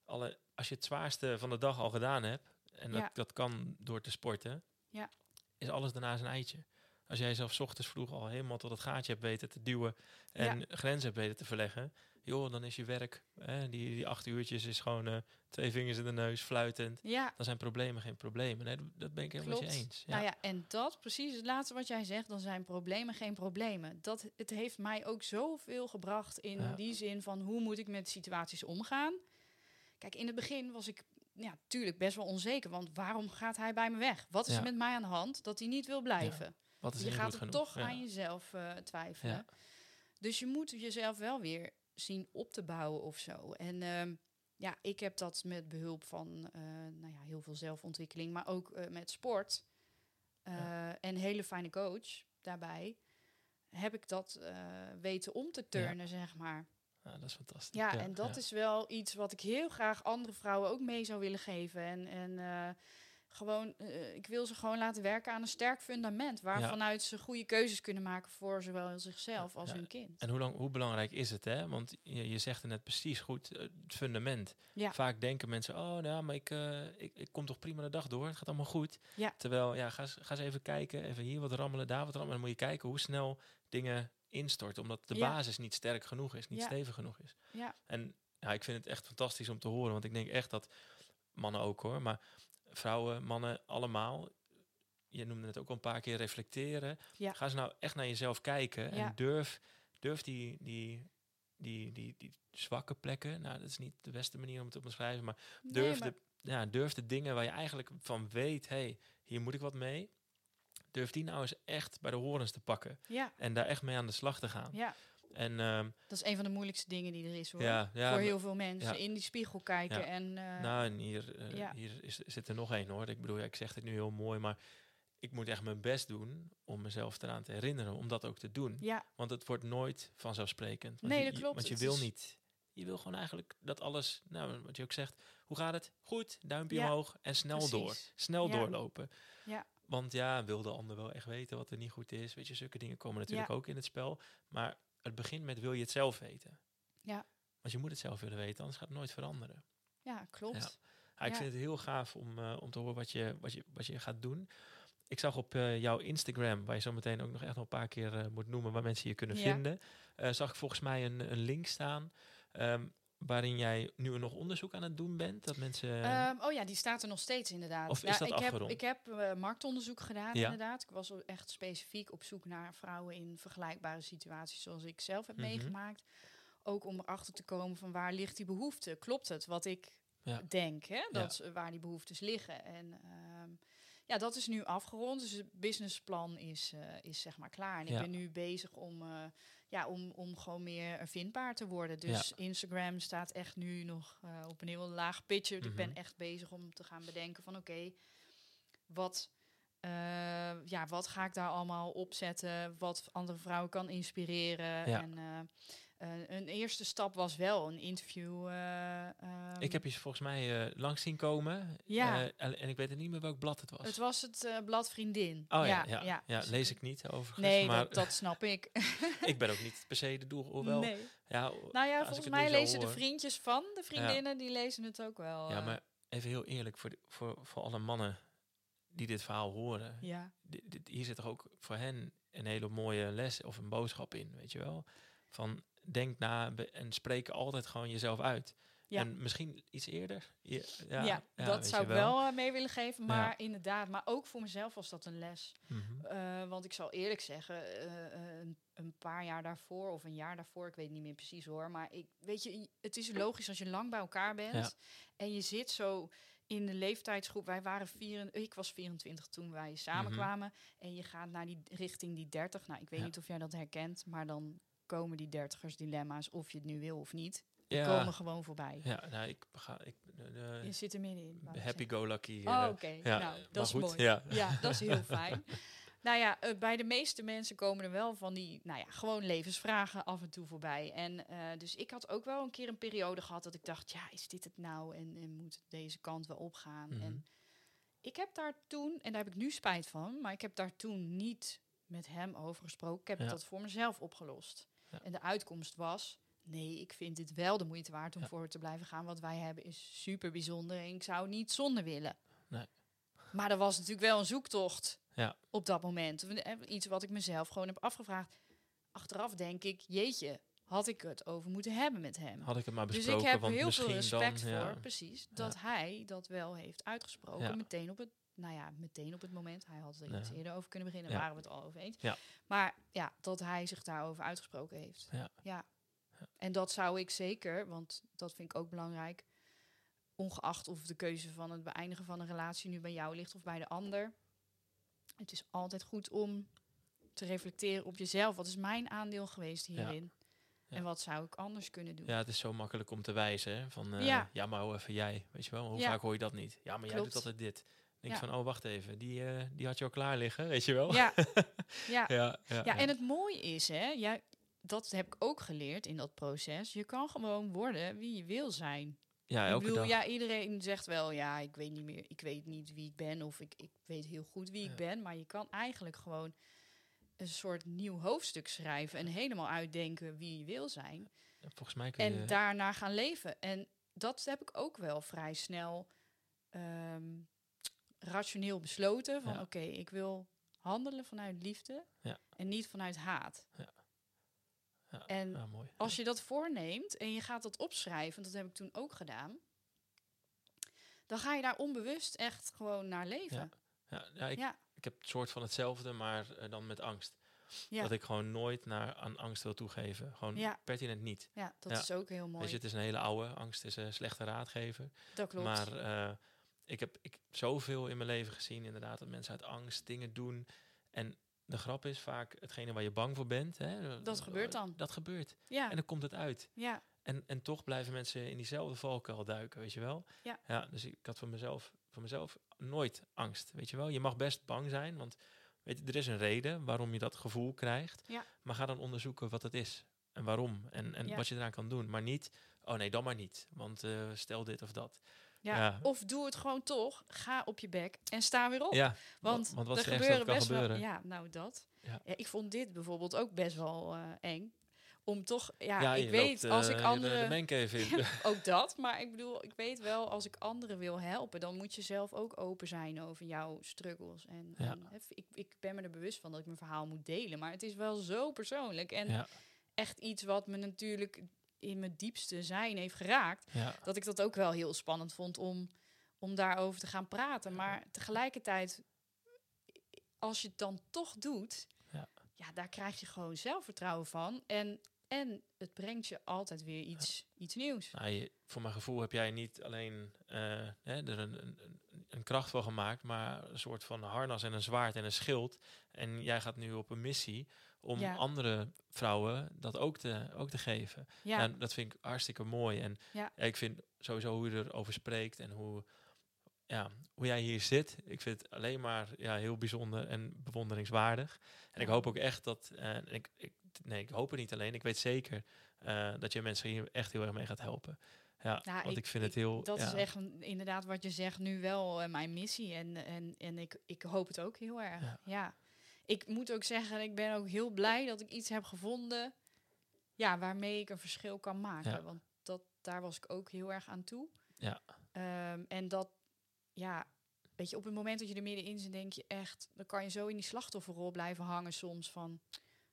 alle, als je het zwaarste van de dag al gedaan hebt, en dat, dat kan door te sporten, Ja. is alles daarna zijn eitje. Als jij zelf 's ochtends vroeg al helemaal tot het gaatje hebt weten te duwen en grenzen hebt weten te verleggen, joh, dan is je werk, hè, die, die acht uurtjes is gewoon eh, twee vingers in de neus, fluitend. ja. Dan zijn problemen geen problemen. Nee, dat- ben ik helemaal met je eens. Ja. Nou ja, en dat, precies het laatste wat jij zegt, dan zijn problemen geen problemen. Dat, het heeft mij ook zoveel gebracht in Ja. die zin van hoe moet ik met situaties omgaan. Kijk, in het begin was ik ja, tuurlijk best wel onzeker, want waarom gaat hij bij me weg? Wat is Ja. er met mij aan de hand dat hij niet wil blijven? Wat is je gaat er genoeg? toch aan jezelf eh, twijfelen. Ja. Dus je moet jezelf wel weer zien op te bouwen of zo. En ehm, ja, ik heb dat met behulp van eh, nou ja, heel veel zelfontwikkeling, maar ook eh, met sport eh, Ja. en een hele fijne coach daarbij. Heb ik dat weten om te turnen, zeg maar. Ja, dat is fantastisch. Ja, en dat is wel iets wat ik heel graag andere vrouwen ook mee zou willen geven. En, en gewoon, eh, ik wil ze gewoon laten werken aan een sterk fundament. Waarvanuit ze goede keuzes kunnen maken voor zowel zichzelf als Ja. hun kind. En hoe, lang, hoe belangrijk is het, hè? Want je, je zegt het net precies goed, eh, het fundament. Ja. Vaak denken mensen, oh, nou, ja, maar ik, eh, ik, ik kom toch prima de dag door, het gaat allemaal goed. Ja. Terwijl, ja, ga, eens- ga eens even kijken, even hier wat rammelen, daar wat rammelen. Dan moet je kijken hoe snel dingen instorten, omdat de Ja. basis niet sterk genoeg is, niet Ja. stevig genoeg is. Ja. En ja, ik vind het echt fantastisch om te horen, want ik denk echt dat mannen ook hoor, maar vrouwen, mannen, allemaal. Je noemde het ook al een paar keer reflecteren. Ja. Ga eens nou echt naar jezelf kijken Ja. en durf, durf die, die, die, die, die zwakke plekken. Nou, dat is niet de beste manier om het te beschrijven, maar Nee, durf, maar- de, ja, durf de dingen waar je eigenlijk van weet, hey, hier moet ik wat mee. Durf die nou eens echt bij de horens te pakken ja, en daar echt mee aan de slag te gaan. ja, En ehm, dat is een van de moeilijkste dingen die er is hoor. ja, ja, voor heel veel mensen. ja. In die spiegel kijken en eh, Nou, en hier, ja. hier is, zit er nog één hoor. Ik bedoel, ja, ik zeg het nu heel mooi, maar ik moet echt mijn best doen om mezelf eraan te herinneren, om dat ook te doen. ja, Want het wordt nooit vanzelfsprekend. Want Nee, je, dat je- klopt. Want je wil niet. Je wil gewoon eigenlijk dat alles, nou, wat je ook zegt, hoe gaat het? Goed, duimpje omhoog en snel door. Snel doorlopen. Ja. Want ja, wil de ander wel echt weten wat er niet goed is? Weet je, zulke dingen komen natuurlijk ook in het spel. Maar het begint met wil je het zelf weten? Ja. Want je moet het zelf willen weten, anders gaat het nooit veranderen. ja, klopt. Ja. Ja, ik Ja. vind het heel gaaf om, eh, om te horen wat je, wat, je, wat je gaat doen. Ik zag op eh, jouw Instagram, waar je zo meteen ook nog echt nog een paar keer eh, moet noemen waar mensen je kunnen Ja. vinden, zag ik volgens mij een, een link staan. ehm, waarin jij nu nog onderzoek aan het doen bent. Dat mensen. Ehm, oh ja, die staat er nog steeds inderdaad. Of is ja, dat ik heb, afgerond? ik heb eh, marktonderzoek gedaan Ja. inderdaad. Ik was echt specifiek op zoek naar vrouwen in vergelijkbare situaties zoals ik zelf heb Mhm. meegemaakt. Ook om erachter te komen van waar ligt die behoefte? Klopt het wat ik Ja. denk, hè? Dat, eh, waar die behoeftes liggen. En ehm, ja, dat is nu afgerond. Dus het businessplan is, eh, is zeg maar klaar. En Ja. ik ben nu bezig om, eh, ja, om, om gewoon meer een vindbaar te worden. Dus Instagram staat echt nu nog eh, op een heel laag pitje. Ik ben Mhm. echt bezig om te gaan bedenken van oké, wat, eh, ja, wat ga ik daar allemaal opzetten? Wat andere vrouwen kan inspireren. Ja. En eh, een eerste stap was wel een interview. eh, ehm, ik heb je volgens mij eh, langs zien komen. Ja. En, en ik weet niet meer welk blad het was. Het was het blad Vriendin. oh ja, ja, ja, lees ik niet overigens. Nee, maar dat, dat snap ik. ik ben ook niet per se de doel. Hoewel, nee. ja, Nou ja, volgens mij lezen de vriendjes van de vriendinnen, die lezen het ook wel. Ja, maar even heel eerlijk, voor, de- voor, voor alle mannen die dit verhaal horen. ja. Dit, dit- hier zit toch ook voor hen een hele mooie les of een boodschap in, weet je wel? Van denk na en spreek altijd gewoon jezelf uit. Ja. En misschien iets eerder. Ja, Ja, ja, dat zou ik wel eh, mee willen geven. Maar inderdaad, maar ook voor mezelf was dat een les. Mhm. Eh, want ik zal eerlijk zeggen, eh, een, een paar jaar daarvoor of een jaar daarvoor, ik weet niet meer precies hoor. Maar ik, weet je, het is logisch als je lang bij elkaar bent en je zit zo in de leeftijdsgroep. Wij waren vier, ik was 24 toen wij samenkwamen. En je gaat naar die richting die 30. Nou, ik weet Ja. niet of jij dat herkent, maar dan komen die dertigers dilemma's, of je het nu wil of niet, Ja, komen gewoon voorbij. ja nou, ik ga. Ik, Je zit er middenin. happy go lucky. Oh, eh, oké. ja, nou, dat is goed, mooi. Ja. Ja, dat is heel fijn. Nou ja, eh, bij de meeste mensen komen er wel van die, nou ja, gewoon levensvragen af en toe voorbij. En eh, dus ik had ook wel een keer een periode gehad dat ik dacht, ja, is dit het nou? En, en moet het deze kant wel opgaan? Mhm. En ik heb daar toen, en daar heb ik nu spijt van, maar ik heb daar toen niet met hem over gesproken. Ik heb Ja. dat voor mezelf opgelost. Ja. En de uitkomst was, nee, ik vind dit wel de moeite waard om Ja. voor te blijven gaan. Wat wij hebben is super bijzonder en ik zou niet zonder willen. Nee. Maar er was natuurlijk wel een zoektocht Ja. op dat moment. Eh, Iets wat ik mezelf gewoon heb afgevraagd. Achteraf denk ik, jeetje, had ik het over moeten hebben met hem. Had ik het maar Dus besproken. ik heb want heel veel respect dan, ja. voor, precies, dat hij dat wel heeft uitgesproken. Meteen op het, nou ja, meteen op het moment. Hij had er Ja. iets eerder over kunnen beginnen, Ja. waren we het al over eens. Ja. Maar ja, dat hij zich daarover uitgesproken heeft. Ja. ja. En dat zou ik zeker, want dat vind ik ook belangrijk. Ongeacht of de keuze van het beëindigen van een relatie nu bij jou ligt of bij de ander. Het is altijd goed om te reflecteren op jezelf. Wat is mijn aandeel geweest hierin? Ja. En wat zou ik anders kunnen doen? Ja, het is zo makkelijk om te wijzen. Hè? Van, eh, Ja. ja. maar hou even jij. Weet je wel, hoe Ja. vaak hoor je dat niet? Ja, maar jij doet altijd dit. Denk Ja. van, oh, wacht even. Die, eh, die had je al klaar liggen, weet je wel? Ja, ja. ja, ja, Ja, en het mooie is, hè, jij, dat heb ik ook geleerd in dat proces. Je kan gewoon worden wie je wil zijn. Ja, ik bedoel, dag. ja, iedereen zegt wel, ja, ik weet niet meer, ik weet niet wie ik ben of ik, ik weet heel goed wie Ja. ik ben, maar je kan eigenlijk gewoon een soort nieuw hoofdstuk schrijven en helemaal uitdenken wie je wil zijn Volgens mij kun en je... daarna gaan leven. En dat heb ik ook wel vrij snel ehm, rationeel besloten van, Ja. oké, ik wil handelen vanuit liefde Ja. en niet vanuit haat. Ja. Ja, En mooi. als je dat voorneemt en je gaat dat opschrijven, dat heb ik toen ook gedaan, dan ga je daar onbewust echt gewoon naar leven. Ja, ja, ik, ik heb het soort van hetzelfde, maar eh, dan met angst. ja, Dat ik gewoon nooit naar, aan angst wil toegeven. Gewoon Ja. pertinent niet. ja dat ja. is ook heel mooi. Weet je, het is een hele oude. Angst is een slechte raadgever. dat klopt. Maar eh, ik heb ik, zoveel in mijn leven gezien, inderdaad, dat mensen uit angst dingen doen. En de grap is vaak, hetgene waar je bang voor bent, hè, Dat gebeurt dan. Dat gebeurt. ja, En dan komt het uit. ja, En, en toch blijven mensen in diezelfde valkuil duiken, weet je wel? Ja. ja dus ik had voor mezelf, voor mezelf nooit angst, weet je wel? Je mag best bang zijn, want weet je, er is een reden waarom je dat gevoel krijgt. Ja. Maar ga dan onderzoeken wat het is en waarom en, en Ja. wat je eraan kan doen. Maar niet, oh nee, dan maar niet, want eh, stel dit of dat. Ja. Ja. Of doe het gewoon toch. Ga op je bek en sta weer op. Ja, Want, want wat er gebeuren best wel. gebeuren? Ja, nou dat. Ja. Ja, ik vond dit bijvoorbeeld ook best wel eh, eng. Om toch, ja, ja, ik weet loopt, als eh, ik de- anderen. Ook dat, maar ik bedoel, ik weet wel, als ik anderen wil helpen, dan moet je zelf ook open zijn over jouw struggles. En, en ik, ik ben me er bewust van dat ik mijn verhaal moet delen, maar het is wel zo persoonlijk en echt iets wat me natuurlijk in mijn diepste zijn heeft geraakt, ja, dat ik dat ook wel heel spannend vond om, om daarover te gaan praten. Maar tegelijkertijd, als je het dan toch doet, Ja. ja, daar krijg je gewoon zelfvertrouwen van. En, en het brengt je altijd weer iets, iets nieuws. Nou, je- voor mijn gevoel heb jij niet alleen eh, hè, er een, een, een- een kracht van gemaakt, maar een soort van harnas en een zwaard en een schild. En jij gaat nu op een missie om Ja. andere vrouwen dat ook te, ook te geven. Ja, Ja. dat vind ik hartstikke mooi. En Ja. ik vind sowieso hoe je erover spreekt en hoe, ja, hoe jij hier zit. Ik vind het alleen maar ja, heel bijzonder en bewonderingswaardig. En ik hoop ook echt dat, eh, ik, ik, nee, ik hoop het niet alleen. Ik weet zeker eh, dat je mensen hier echt heel erg mee gaat helpen. Ja, Nou, want ik, ik- vind het heel... dat ja, is echt inderdaad wat je zegt nu wel eh, mijn missie. En, en, en ik, ik hoop het ook heel erg. Ja. Ja. Ik moet ook zeggen, ik ben ook heel blij dat ik iets heb gevonden ja, waarmee ik een verschil kan maken. Ja. Want dat, daar was ik ook heel erg aan toe. Ja. Ehm, en dat, ja, weet je, op het moment dat je er middenin zit, denk je echt, dan kan je zo in die slachtofferrol blijven hangen soms van,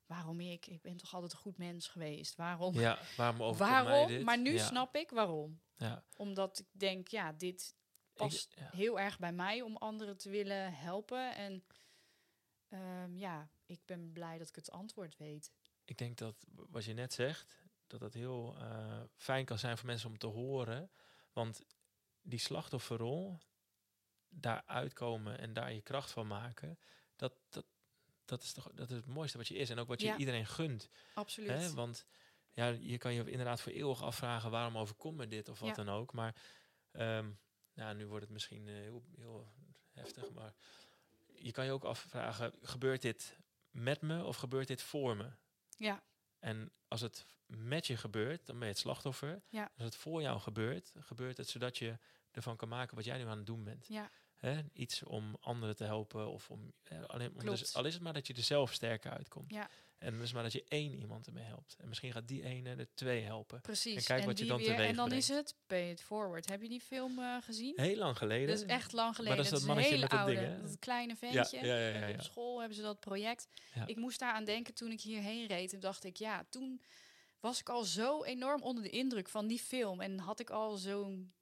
waarom ik? Ik ben toch altijd een goed mens geweest. Waarom? Ja, waarom waarom? dit? Maar nu ja, snap ik waarom. Ja. Omdat ik denk, ja, dit Ik- past ja. heel erg bij mij om anderen te willen helpen. En ehm, ja, ik ben blij dat ik het antwoord weet. ik denk dat wat je net zegt, dat het heel eh, fijn kan zijn voor mensen om te horen. Want die slachtofferrol, daar uitkomen en daar je kracht van maken, dat, dat, dat, is toch, dat is het mooiste wat je is. En ook wat je Ja. iedereen gunt. Absoluut. Hè? Want ja, je kan je inderdaad voor eeuwig afvragen waarom overkomt me dit of wat Ja. dan ook. Maar ja, nu wordt het misschien eh, heel, heel heftig. Maar je kan je ook afvragen, gebeurt dit met me of gebeurt dit voor me? Ja, En als het met je gebeurt, dan ben je het slachtoffer. Ja. Als het voor jou gebeurt, gebeurt het zodat je ervan kan maken wat jij nu aan het doen bent. ja, Hè? Iets om anderen te helpen of om, eh, alleen, om dus, al is het maar dat je er zelf sterker uitkomt. Ja. En het maar dat je één iemand ermee helpt. En misschien gaat die ene er twee helpen. precies. En kijk wat je dan weer, teweeg En dan brengt. is het Pay It Forward. Heb je die film eh, gezien? Heel lang geleden. Dat is echt lang geleden. dat is dat een mannetje hele met dat oude, ding, hè? dat kleine ventje. ja, ja, ja. Op school hebben ze dat project. Ik moest daar aan denken toen ik hierheen reed. En dacht ik, ja, toen was ik al zo enorm onder de indruk van die film. En had ik al zo'n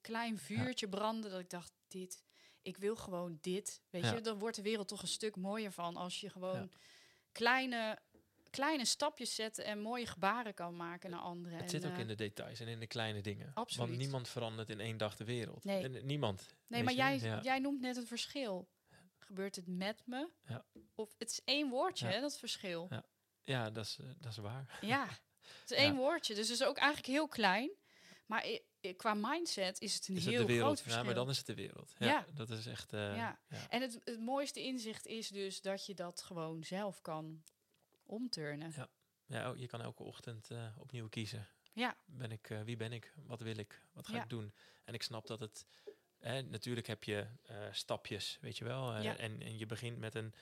klein vuurtje branden dat ik dacht, dit, ik wil gewoon dit. Weet je, dan wordt de wereld toch een stuk mooier van als je gewoon. Kleine, kleine stapjes zet en mooie gebaren kan maken naar anderen. Het En, zit ook eh, in de details en in de kleine dingen. Absoluut. Want niemand verandert in één dag de wereld. Nee. En niemand. Nee, maar jij, Ja. jij noemt net het verschil. Gebeurt het met me? Ja. Of het is één woordje, Ja. hè, dat verschil. Ja. Ja, dat is, eh, dat is waar. Ja, het is één woordje. Dus het is ook eigenlijk heel klein. Maar qua mindset is het een Is het heel de wereld? groot verschil. Ja, maar dan is het de wereld. Ja, Ja. dat is echt. eh, Ja. ja. En het, het mooiste inzicht is dus dat je dat gewoon zelf kan omturnen. Ja. Ja, oh, je kan elke ochtend eh, opnieuw kiezen. Ja. Ben ik, eh, wie ben ik? Wat wil ik? Wat ga ik doen? En ik snap dat het... Hè, natuurlijk heb je stapjes, weet je wel. Ja. en, en je begint met een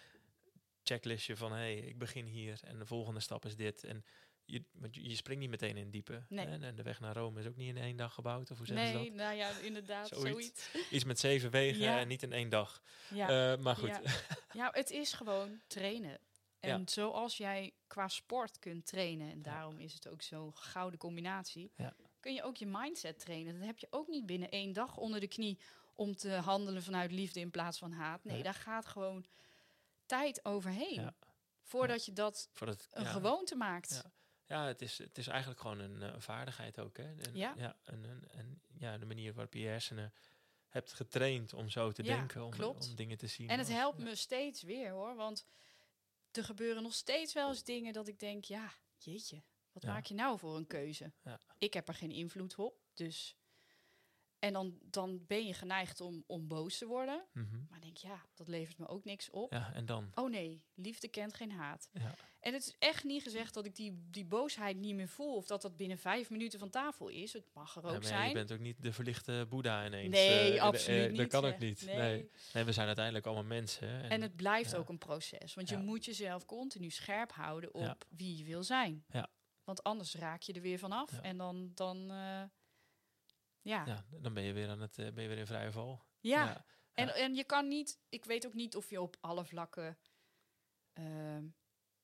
checklistje van... hé, hey, ik begin hier en de volgende stap is dit. En je, want je, je springt niet meteen in het diepe. Nee. Hè? En de weg naar Rome is ook niet in één dag gebouwd. Of hoe zeggen ze Nee, dat? nou ja, inderdaad, Zoiets. zoiets. Iets met zeven wegen Ja. en niet in één dag. Ja. Eh, maar goed. Ja. ja, het is gewoon trainen. En zoals jij qua sport kunt trainen, en daarom is het ook zo'n gouden combinatie, kun je ook je mindset trainen. Dat heb je ook niet binnen één dag onder de knie om te handelen vanuit liefde in plaats van haat. Nee, daar gaat gewoon tijd overheen. Voordat je dat Voordat, een gewoonte maakt. Ja. Het is, het is eigenlijk gewoon een eh, vaardigheid ook. Hè? En, Ja. ja en, en, en ja, de manier waarop je je hersenen hebt getraind om zo te Ja, denken, om, om dingen te zien. En het als- helpt ja. me steeds weer hoor. Want er gebeuren nog steeds wel eens dingen dat ik denk, ja, jeetje, wat maak je nou voor een keuze? Ja. Ik heb er geen invloed op. Dus. En dan, dan ben je geneigd om, om boos te worden. Mhm. Maar denk, ja, dat levert me ook niks op. Ja, en dan? Oh nee, liefde kent geen haat. Ja. En het is echt niet gezegd dat ik die, die boosheid niet meer voel. Of dat dat binnen vijf minuten van tafel is. Het mag er Ja, ook maar zijn. Je bent ook niet de verlichte Boeddha ineens. nee, eh, eh, absoluut eh, niet. Dat kan ook niet. Nee. Nee. nee, we zijn uiteindelijk allemaal mensen. En, En het blijft ook een proces. Want je moet jezelf continu scherp houden op wie je wil zijn. Ja. Want anders raak je er weer vanaf. En dan, dan ja. ja. ja, dan ben je weer aan het, eh, ben je weer in vrije val. En, Ja. en je kan niet, ik weet ook niet of je op alle vlakken ehm,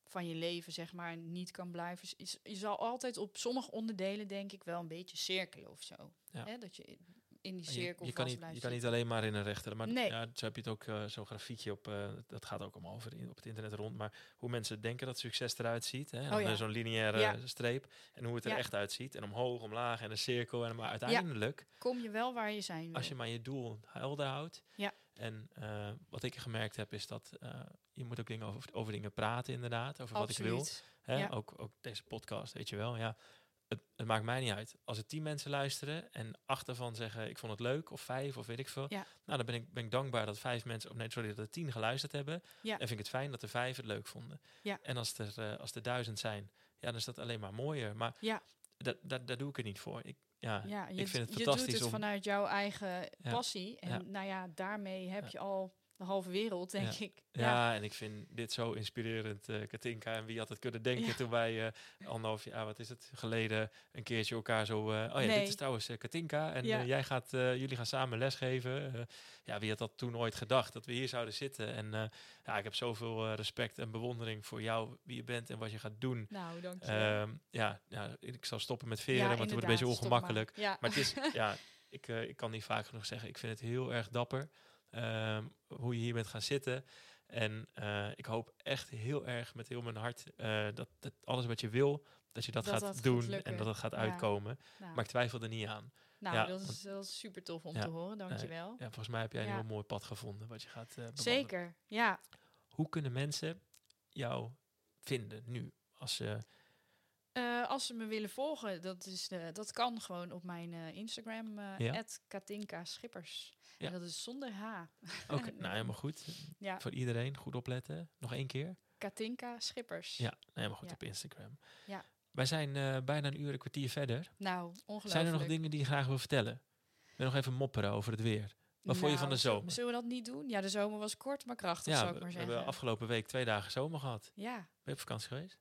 van je leven, zeg maar, niet kan blijven. Je, je zal altijd op sommige onderdelen, denk ik, wel een beetje cirkelen of zo. Ja. Hè, dat je in die En cirkel je, je, kan niet, je kan niet alleen maar in een rechter. Maar Nee. ja, zo heb je het ook eh, zo'n grafiekje op. eh, dat gaat ook allemaal over in, op het internet rond. Maar hoe mensen denken dat succes eruit ziet. Hè? En Oh ja. eh, Zo'n lineaire Ja. streep. En hoe het er echt uitziet. En omhoog, omlaag en een cirkel. En maar uiteindelijk, Kom je wel waar je zijn wil. als je maar je doel helder houdt. Ja. En eh, wat ik gemerkt heb, is dat je moet ook dingen over, over dingen praten, inderdaad. Over wat ik wil. Hè? Ja. Ook, ook deze podcast, weet je wel. Ja, het, het maakt mij niet uit. Als er tien mensen luisteren en acht daarvan zeggen... ik vond het leuk, of vijf, of weet ik veel. Ja. Nou, dan ben ik, ben ik dankbaar dat vijf mensen... of nee, sorry, dat er tien geluisterd hebben. Ja. En vind ik het fijn dat er vijf het leuk vonden. Ja. En als er, eh, als er duizend zijn, ja, dan is dat alleen maar mooier. Maar Ja. dat, dat, daar doe ik het niet voor. Ik, ja, Ja, je, ik vind het je fantastisch doet het om... vanuit jouw eigen passie. En nou ja, daarmee heb je al de halve wereld, denk ik. Ja, en ik vind dit zo inspirerend, eh Katinka. En wie had het kunnen denken Ja. toen wij eh anderhalf jaar, wat is het, geleden een keertje elkaar zo... eh, oh ja, Nee. dit is trouwens Katinka en jij gaat, jullie gaan samen lesgeven. Ja, wie had dat toen ooit gedacht, dat we hier zouden zitten? En ja, ik heb zoveel respect en bewondering voor jou, wie je bent en wat je gaat doen. Nou, dank je. Ehm, ja, ja, ik zal stoppen met veren, want het wordt een beetje maar. ongemakkelijk. Ja. Maar het is, ja, ik, ik kan niet vaak genoeg zeggen. Ik vind het heel erg dapper ehm, hoe je hier bent gaan zitten. En eh, ik hoop echt heel erg met heel mijn hart eh, dat, dat alles wat je wil, dat je dat, Dat gaat dat doen en dat het gaat Ja. uitkomen. nou, Maar ik twijfel er niet aan. nou, ja, dat, is, is super tof om Ja, te horen. Dank je wel. Ja, volgens mij heb jij een heel mooi pad gevonden wat je gaat eh bewandelen. Zeker, ja. Hoe kunnen mensen jou vinden nu? Als ze, Eh, als ze me willen volgen, dat, is, eh, dat kan gewoon op mijn eh, Instagram, Ja. Katinka Schippers. Ja. En dat is zonder H. Oké, nou helemaal goed. Ja, Voor iedereen, goed opletten. Nog één keer. Katinka Schippers. Ja, nou, helemaal goed op Instagram. Ja. Wij zijn bijna een uur, een kwartier verder. Nou, ongelooflijk. Zijn er nog dingen die je graag wil vertellen? Wil nog even mopperen over het weer? Wat vond je van de Nou, zomer? Zullen we dat niet doen? Ja, de zomer was kort, maar krachtig, ja, zou we, ik maar we zeggen. hebben afgelopen week twee dagen zomer gehad. Ben Ja, je op vakantie geweest?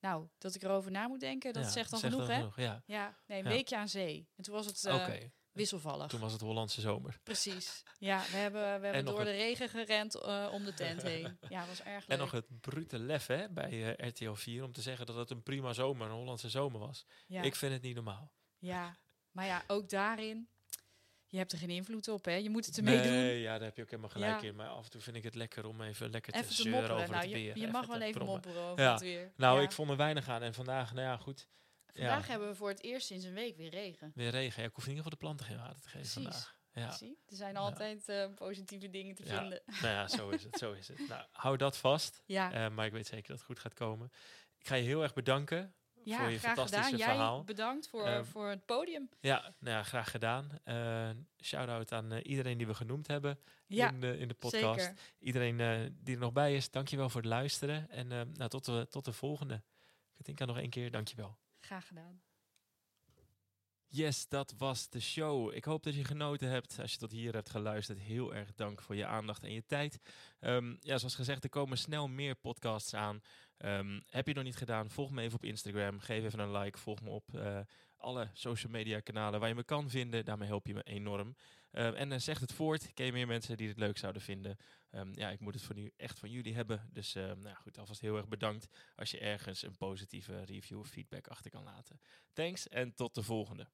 Nou, dat ik erover na moet denken, dat Ja, zegt dan zegt genoeg, hè? Ja, Ja, nee, een weekje aan zee. En toen was het eh, wisselvallig. Toen was het Hollandse zomer. Precies. Ja, we hebben, we hebben door de regen gerend eh, om de tent heen. Ja, dat was erg leuk. En nog het brute lef hè, bij eh, RTL 4 om te zeggen dat het een prima zomer, een Hollandse zomer was. ja, Ik vind het niet normaal. ja, maar ja, ook daarin, je hebt er geen invloed op, hè? Je moet het ermee doen. Nee, ja, daar heb je ook helemaal gelijk Ja. in. Maar af en toe vind ik het lekker om even lekker Even te te zeuren over Nou, het je, weer. je mag wel even mopperen over Ja. het weer. Nou, Ja. ik vond er weinig aan. En vandaag, nou ja, goed. Vandaag hebben we voor het eerst sinds een week weer regen. Weer regen. Ik hoef in ieder geval de planten geen water te geven Precies. vandaag. Ja. Zie? Er zijn altijd eh, positieve dingen te vinden. Nou ja, zo is het. Zo is het. Nou, hou dat vast. Ja, Eh, maar ik weet zeker dat het goed gaat komen. Ik ga je heel erg bedanken ja voor je graag fantastische gedaan. Jij verhaal. bedankt voor, Ehm, voor het podium. Ja, nou ja, graag gedaan. Eh Shout-out aan eh, iedereen die we genoemd hebben Ja, in, de, in de podcast. zeker. Iedereen eh, die er nog bij is, dankjewel voor het luisteren. En eh, nou, tot, de, tot de volgende. Katinka, nog één keer, dankjewel. Graag gedaan. Yes, dat was de show. Ik hoop dat je genoten hebt. Als je tot hier hebt geluisterd, heel erg dank voor je aandacht en je tijd. Um, ja, zoals gezegd, er komen snel meer podcasts aan. Um, heb je nog niet gedaan, volg me even op Instagram. Geef even een like, volg me op uh, alle social media kanalen waar je me kan vinden. Daarmee help je me enorm. Uh, en uh, zeg het voort. Ken meer mensen die het leuk zouden vinden? Ja, ik moet het voor nu echt van jullie hebben. Dus nou goed, alvast heel erg bedankt als je ergens een positieve review of feedback achter kan laten. Thanks en tot de volgende.